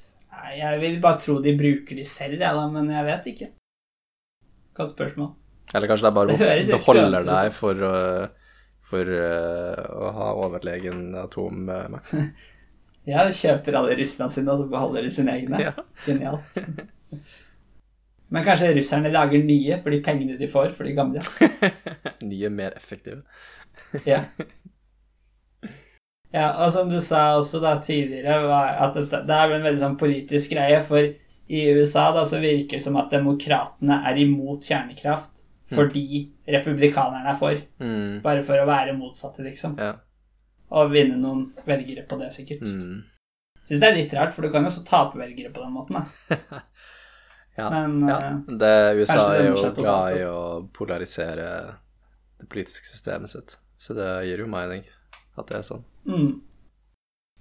Jeg vil bare tro de bruker de selv, jeg, da, men jeg vet ikke. Godt spørsmål. Eller kanskje de bare Det beholder ut. deg for, å- for eh, å ha overlegen atommakt. Ja, de kjøper alle russerne sine, og så beholder de sine egne. Ja. Genialt. Men kanskje russerne lager nye for de pengene de får for de gamle. Nye, mer effektive. Ja. ja, og som du sa også da tidligere, at det, det er en veldig sånn politisk greie, for i USA da så virker det som at demokratene er imot kjernekraft fordi republikanerne er for. Mm. Bare for å være motsatte, liksom. Ja. Og vinne noen velgere på det, sikkert. Mm. Syns det er litt rart, for du kan jo også tape velgere på den måten, da. Ja. Men ja. eh, Det, USA er jo glad i å polarisere det politiske systemet sitt, så det gir jo mening at det er sånn. mm.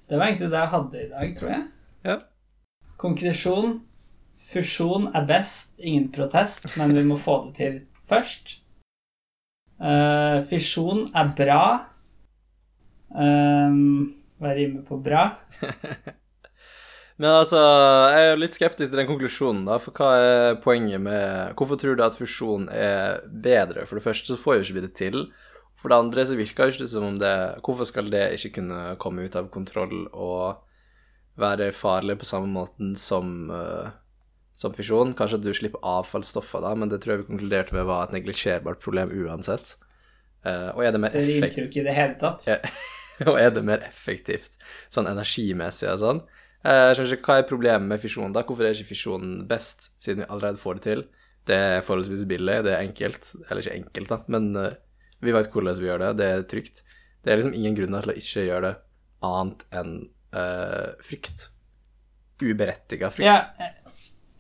Det var egentlig det jeg hadde i dag, tror jeg. Ja. Konklusjon. Fusjon er best, ingen protest, men vi må få det til først. Uh, fisjon er bra. Um, hva rimer på bra? Men altså, jeg er jo litt skeptisk til den konklusjonen, da, for hva er poenget med Hvorfor tror du at fusjon er bedre? For det første så får jo ikke vi det til. For det andre så virker det ikke som om det Hvorfor skal det ikke kunne komme ut av kontroll og være farlig på samme måten som, eh, som fisjon? Kanskje at du slipper avfallsstoffer, da, men det tror jeg vi konkluderte med var et neglisjerbart problem uansett. Uh, og er det mer Det effektivt rimte jo ikke i det hele tatt. Og er det mer effektivt sånn energimessig og sånn? Eh, Jeg skjønner ikke hva er problemet med fisjon, da. Hvorfor er ikke fisjon best, siden vi allerede får det til? Det er forholdsvis billig, det er enkelt. Eller ikke enkelt, da, men eh, vi vet hvordan vi gjør det. Det er trygt. Det er liksom ingen grunner til å ikke gjøre det annet enn uh, frykt. Uberettiga frykt. Ja, jeg-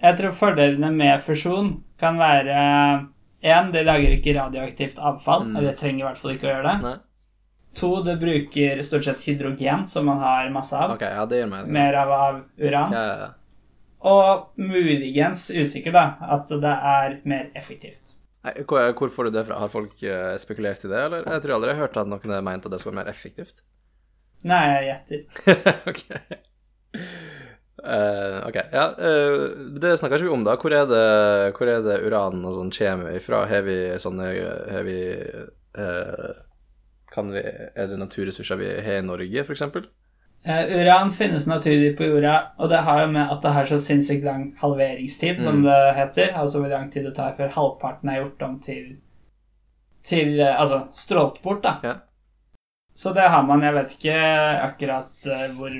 jeg tror fordelene med fusjon kan være Én, det lager ikke radioaktivt avfall. Mm. Eller det trenger i hvert fall ikke å gjøre det. Nei? To, det bruker stort sett hydrogen, som man har masse av. Ok, ja, det gir mening. Mer av av uran. Ja, ja, ja. Og muligens usikker, da, at det er mer effektivt. Nei, Hvor, hvor får du det fra? Har folk eh, spekulert i det, eller? Jeg tror aldri jeg har hørt at noen har ment at det skulle være mer effektivt. Nei, jeg gjetter. ok. Uh, ok, ja. uh, det snakker ikke vi om, da. Hvor er det, hvor er det uran og sånn kommer ifra? Har vi sånne Har vi vi Er det naturressurser vi har i Norge, for eksempel? Eh, uran finnes naturlig på jorda, og det har jo med at det har så sinnssykt lang halveringstid, som det heter. Altså hvor lang tid det tar før halvparten er gjort om til Til uh, Altså strålt bort, da. Ja. Så det har man. Jeg vet ikke akkurat eh, hvor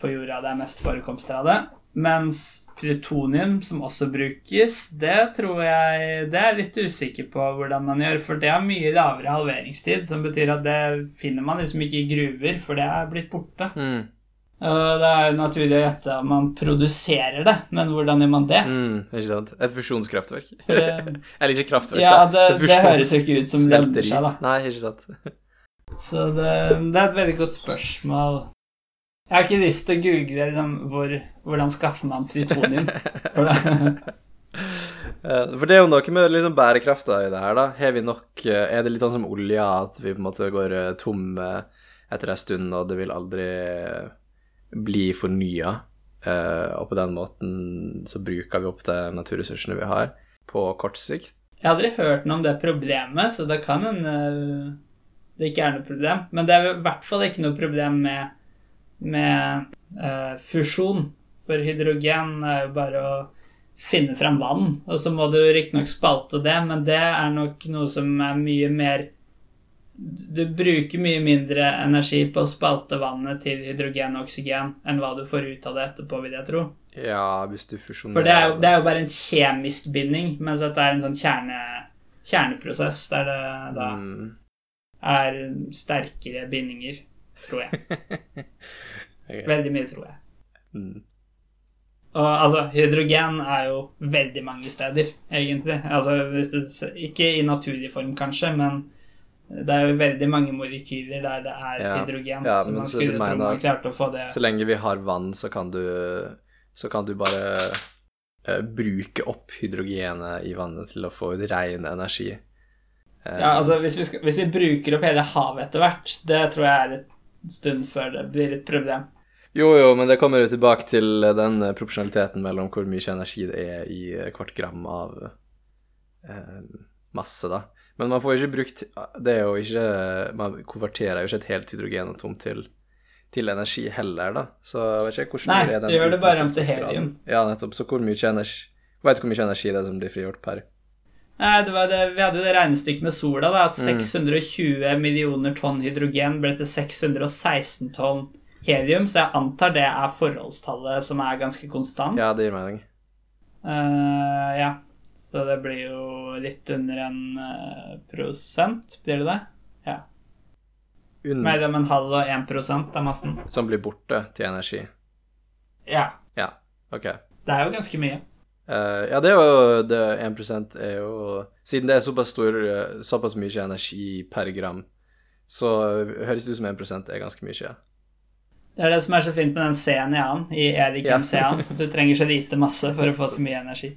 på jorda det er mest forekomster av det. Mens plutonium, som også brukes, det tror jeg Det er litt usikker på hvordan man gjør, for det har mye lavere halveringstid, som betyr at det finner man liksom ikke i gruver, for det er blitt borte. Mm. Og det er jo naturlig å gjette om man produserer det, men hvordan gjør man det? Mm, ikke sant? Et fusjonskraftverk. Eller ikke kraftverk, Ja, da. det, Et det høres jo ikke ut som lønner seg, da. Nei, ikke sant. Så det, det er et veldig godt spørsmål. Jeg har ikke lyst til å google liksom, hvor, hvordan skaffer man plutonium. Eh, For det er jo noe med liksom bærekrafta i det her, da. Har vi nok eh, Er det litt sånn som olja, at vi på en måte går eh, tom etter en stund, og det vil aldri eh, bli fornya? Og på den måten så bruker vi opp de naturressursene vi har, på kort sikt. Jeg har aldri hørt noe om det problemet, så det kan hende det ikke er noe problem. Men det er i hvert fall ikke noe problem med, med eh, fusjon. For hydrogen er jo bare å finne frem vann, og så må du riktignok spalte det, men det er nok noe som er mye mer Du bruker mye mindre energi på å spalte vannet til hydrogen og oksygen enn hva du får ut av det etterpå, vil jeg tro. Ja, hvis du fusjonerer For det er, jo, det er jo bare en kjemisk binding, mens dette er en sånn kjerne, kjerneprosess der det da mm, er sterkere bindinger, tror jeg. Veldig mye, tror jeg. mm. Og altså, hydrogen er jo veldig mange steder, egentlig. Altså, du, ikke i naturlig form, kanskje, men Det er jo veldig mange molekyler der det er Ja. hydrogen. Ja, så man skulle tro man klarte å få det Så lenge vi har vann, så kan du, så kan du bare uh, bruke opp hydrogenet i vannet til å få ut ren energi. Ja, altså hvis vi, skal, hvis vi bruker opp hele havet etter hvert, det tror jeg er en stund før det blir et problem. Jo, jo, men det kommer jo tilbake til den proporsjonaliteten mellom hvor mye energi det er i hvert gram av eh, masse, da. Men man får jo ikke brukt Det er jo ikke Man konverterer jo ikke et helt hydrogenatom til, til energi heller, da. Så jeg vet ikke hvordan Nei, Nei, er den det gjør det bare om til helium. Ja, nettopp. Så hvor mye energi Vet du hvor mye energi det er som blir frigjort per Nei, det var det, Vi hadde jo det regnestykket med sola, da, at Mm. 620 millioner tonn hydrogen ble til 616 tonn helium, så jeg antar det er forholdstallet som er ganske konstant. Ja, det gir mening. Uh, ja. Så det blir jo litt under en eh, prosent, blir det det? Ja. Un... Mellom en halv og en prosent av massen. som blir borte til energi. Ja. Ja, ok. Det er jo ganske mye. Uh, ja, det er jo det 1% er jo Siden det er såpass stor Såpass mye energi per gram, så høres det ut som 1% er ganske mye. Det er det som er så fint med den C-en i A-en, i Erik Ja. C-en. Du trenger så lite masse for å få så mye energi.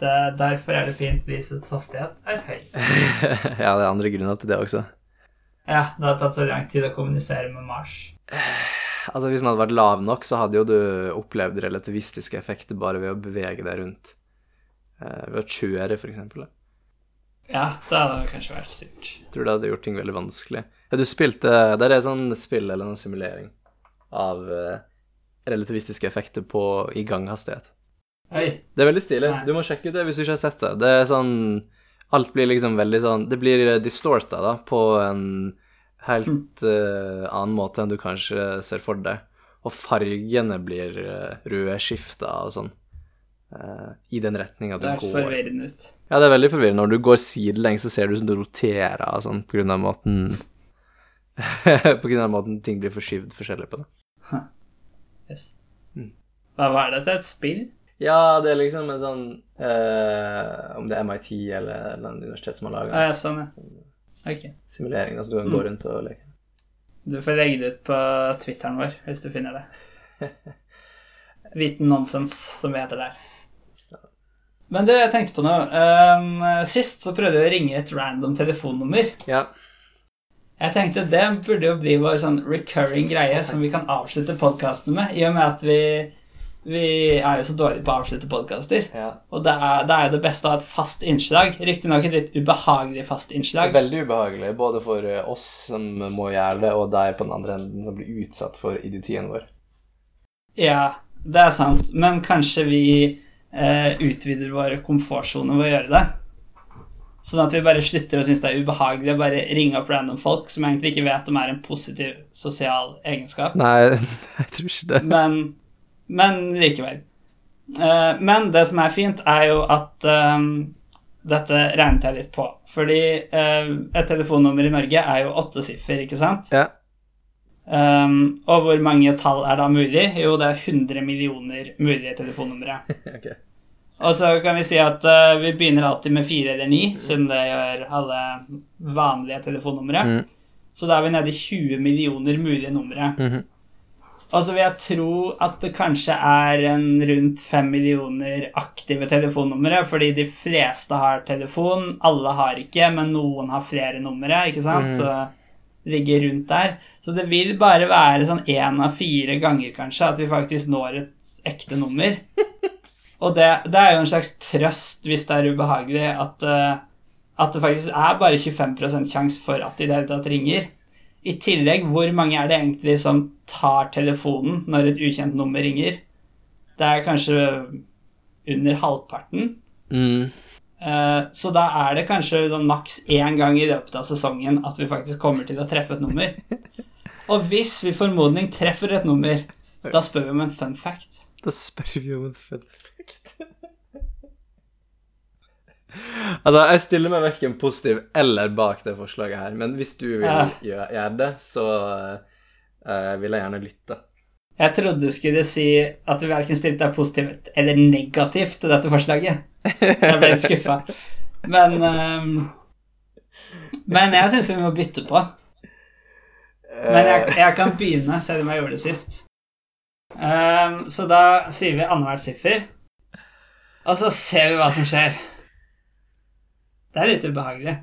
Det, derfor er det fint lysets hastighet er høy. ja, det er andre grunner til det også. Ja, det har tatt så lang tid å kommunisere med Mars. Altså, hvis den hadde vært lav nok, så hadde jo du opplevd relativistiske effekter bare ved å bevege deg rundt. Eh, ved å kjøre, for eksempel. Ja, det hadde kanskje vært surt. Tror det hadde gjort ting veldig vanskelig. Ja, du spilte Det er sånn spill eller en simulering av eh, relativistiske effekter på i ganghastighet. Hei. Det er veldig stilig. Du må sjekke ut det hvis du ikke har sett det. Det er sånn Alt blir liksom veldig sånn Det blir distorta, da, på en helt uh, annen måte enn du kanskje ser for deg. Og fargene blir uh, rødskifta og sånn. Uh, I den retninga du Det er går. forvirrende. Ja, det er veldig forvirrende. Når du går sidelengs, så ser du som du roterer og sånn, på grunn av måten På grunn av måten ting blir forskyvd forskjellig på det. Yes. Mm. Hva er det til et spill? Ja, det er liksom en sånn uh, Om det er MIT eller et universitet som har laga ah, ja, sånn, ja. okay. simulering. Altså du kan gå rundt og leke. Du får legge det ut på Twitteren vår hvis du finner det. Viten nonsens, som vi heter der. Men du, jeg tenkte på noe. Um, sist så prøvde jeg å ringe et random telefonnummer. Ja. Jeg tenkte det burde jo bli vår sånn recurring greie som vi kan avslutte podkasten med, i og med at vi, vi er jo så dårlige på å avslutte podkaster. ja. Og det er, det er jo det beste å ha et fast innslag. Riktignok et litt ubehagelig fast innslag. veldig ubehagelig, både for eh, oss som må gjøre det, og deg på den andre enden som blir utsatt for idiotien vår. Ja, det er sant. Men kanskje vi eh, utvider vår komfortsone ved å gjøre det. Sånn at vi bare slutter å synes det er ubehagelig å bare ringe opp random folk som egentlig ikke vet om er en positiv sosial egenskap. Nei, jeg tror ikke det. Men, men likevel. Uh, men det som er fint, er jo at um, Dette regnet jeg litt på. Fordi uh, et telefonnummer i Norge er jo åtte siffer, ikke sant? Ja. Um, og hvor mange tall er da mulig? Jo, det er 100 millioner mulige telefonnumre. ok. Og så kan vi si at uh, vi begynner alltid med fire eller ni, siden det gjør alle vanlige telefonnumre. Mm. Så da er vi nede i 20 millioner mulige numre. Mhm. Og så vil jeg tro at det kanskje er en rundt 5 millioner aktive telefonnumre, fordi de fleste har telefon. Alle har ikke, men noen har flere numre, ikke sant? Mm. Så det ligger rundt der. Så det vil bare være sånn én av fire ganger, kanskje, at vi faktisk når et ekte nummer. Og det, det er jo en slags trøst, hvis det er ubehagelig, at, eh, at det faktisk er bare 25 sjanse for at de i det hele tatt ringer. I tillegg, hvor mange er det egentlig som tar telefonen når et ukjent nummer ringer? Det er kanskje under halvparten. Mm. Eh, Så da er det kanskje sånn maks én gang i løpet av sesongen at vi faktisk kommer til å treffe et nummer. Og hvis vi formodning treffer et nummer, da spør vi om en fun fact. Da spør vi om en fun fact. altså, jeg stiller meg verken positiv eller bak det forslaget her, men hvis du vil Ja. gjøre, gjøre det, så uh, vil jeg gjerne lytte. Jeg trodde du skulle si at du verken stilte deg positivt eller negativt til dette forslaget. Så jeg ble litt skuffa. Men um, Men jeg syns vi må bytte på. Men jeg, jeg kan begynne, selv om jeg gjorde det sist. Ehm, så da sier vi annethvert siffer, og så ser vi hva som skjer. Det er litt ubehagelig.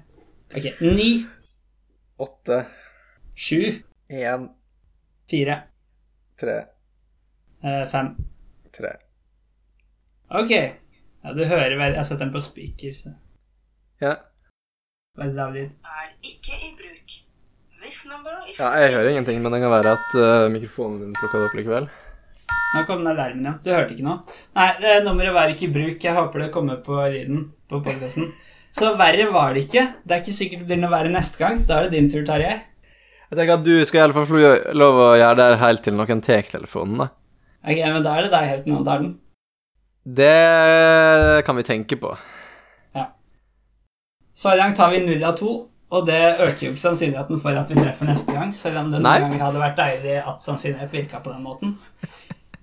Ok. Ni, Åtte, sju, én, fire, tre, eh, fem. tre. Ok. Ja, du hører vel Jeg setter den på speaker, så Ja. veldig lav lyd. er ikke i bruk. This number is ja, jeg hører ingenting, men det kan være at uh, mikrofonen din plukka det opp likevel. Nå kom den alarmen igjen. Du hørte ikke noe? Nei, nummeret var ikke i bruk. Jeg håper det kommer på lyden på podcasten. Så verre var det ikke. Det er ikke sikkert det blir noe verre neste gang. Da er det din tur, Tarjei. Jeg tenker at du skal i alle fall få lov å gjøre det helt til noen tar telefonen, da. Ok, men da er det deg helt noen tar den. Det kan vi tenke på. Ja. Så i dag tar vi null av to, og det øker jo ikke sannsynligheten for at vi treffer neste gang, selv om det Nei. ganger hadde vært deilig at sannsynlighet virka på den måten.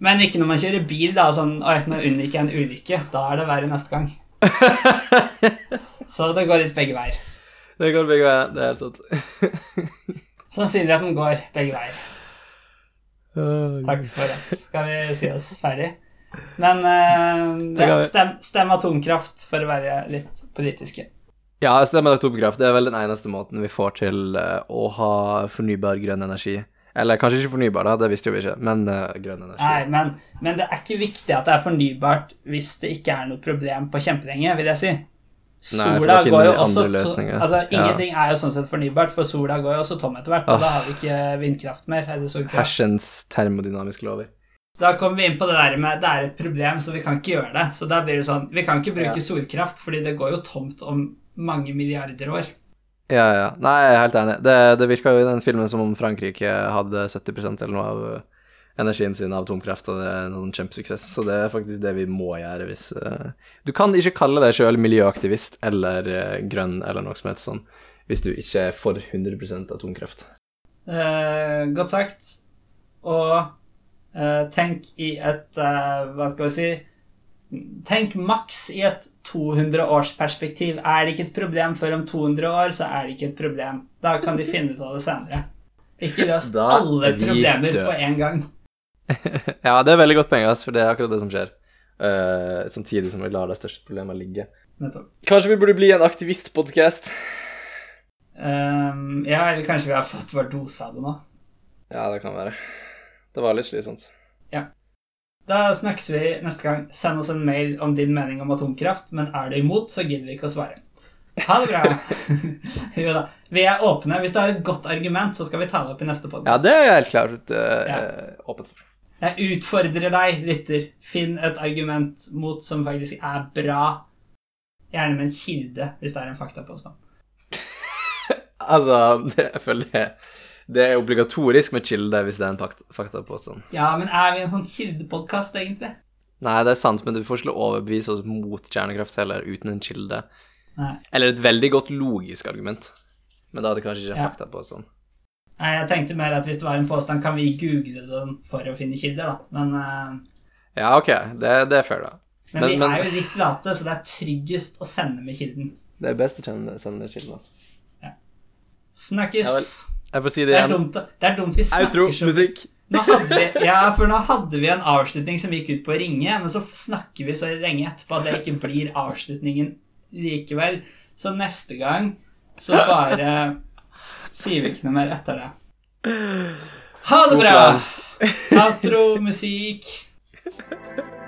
Men ikke når man kjører bil, da, sånn og nå unngikk jeg en ulykke. Da er det verre neste gang. Så det går litt begge veier. Det går begge veier. Det er helt sant. Sannsynligheten går begge veier. Takk for oss. Skal vi si oss ferdig? Men uh, ja, stem, stem atomkraft for å være litt politiske. Ja, stem atomkraft. Det er vel den eneste måten vi får til eh, å ha fornybar grønn energi. Eller kanskje ikke fornybar, da, det visste jo vi ikke, men uh, grønn energi. Nei, men, men det er ikke viktig at det er fornybart hvis det ikke er noe problem på kjempelenge, vil jeg si. Nei, Sola finner går jo også andre løsninger. Altså, Ja. Ingenting er jo sånn sett fornybart, for sola går jo også tom etter hvert, og Ah. da har vi ikke vindkraft mer. Hersens termodynamiske lover. Da kommer vi inn på det der med det er et problem, så vi kan ikke gjøre det. Så da blir det sånn Vi kan ikke bruke Ja. solkraft, fordi det går jo tomt om mange milliarder år. Ja, ja. Nei, jeg er helt enig. Det, det virka jo i den filmen som om Frankrike hadde 70% eller noe av energien sin av atomkraft, og det er noen kjempesuksess. Så det er faktisk det vi må gjøre hvis uh, Du kan ikke kalle deg sjøl miljøaktivist eller uh, grønn eller noe som helst sånn hvis du ikke er for 100% atomkraft. Eh, godt sagt. Og tenk i et Hva skal vi si Tenk maks i et 200-årsperspektiv. Er det ikke et problem før om 200 år, så er det ikke et problem. Da kan de finne ut av det senere. Ikke løs alle er problemer døde. på en gang. Ja, det er veldig godt poeng, for det er akkurat det som skjer. Uh, samtidig som vi lar de største problemene ligge. Nettopp. Kanskje vi burde bli en aktivistpodkast? Um, ja, eller kanskje vi har fått vår dose av det nå. Ja, det kan være. Det var litt slitsomt. Da snakkes vi neste gang. Send oss en mail om din mening om atomkraft, men er du imot, så gidder vi ikke å svare. Ha det bra. jo da. Vi er åpne. Hvis du har et godt argument, så skal vi ta det opp i neste Ja, det er jeg helt klart uh, Ja. åpen for. Jeg utfordrer deg, lytter. Finn et argument mot som faktisk er bra. Gjerne med en kilde, hvis det er en faktapåstand. Altså, det, jeg føler det, det er obligatorisk med kilde hvis det er en fakt- faktapåstand. Ja, men er vi en sånn kildepodkast, egentlig? Nei, det er sant, men du får ikke overbevise oss mot kjernekraft heller uten en kilde. Nei. Eller et veldig godt logisk argument. Men da er det kanskje ikke en Ja. faktapåstand. Nei, jeg tenkte mer at hvis det var en påstand, kan vi google den for å finne kilder, da. Men, uh... Ja, ok, det, det er fair, da. men, Men- vi men- er jo litt late, så det er tryggest å sende med kilden. Det er best å sende med kilden, altså. Snakkes. Ja. Jeg får si det det, er dumt, det er dumt vi snakker Outro, så musikk. Nå hadde ja, for nå hadde vi en avslutning som gikk ut på å ringe, men så snakker vi så lenge etterpå at det ikke blir avslutningen likevel. Så neste gang så bare sier vi ikke noe mer etter det. Ha det bra! Outro, musikk.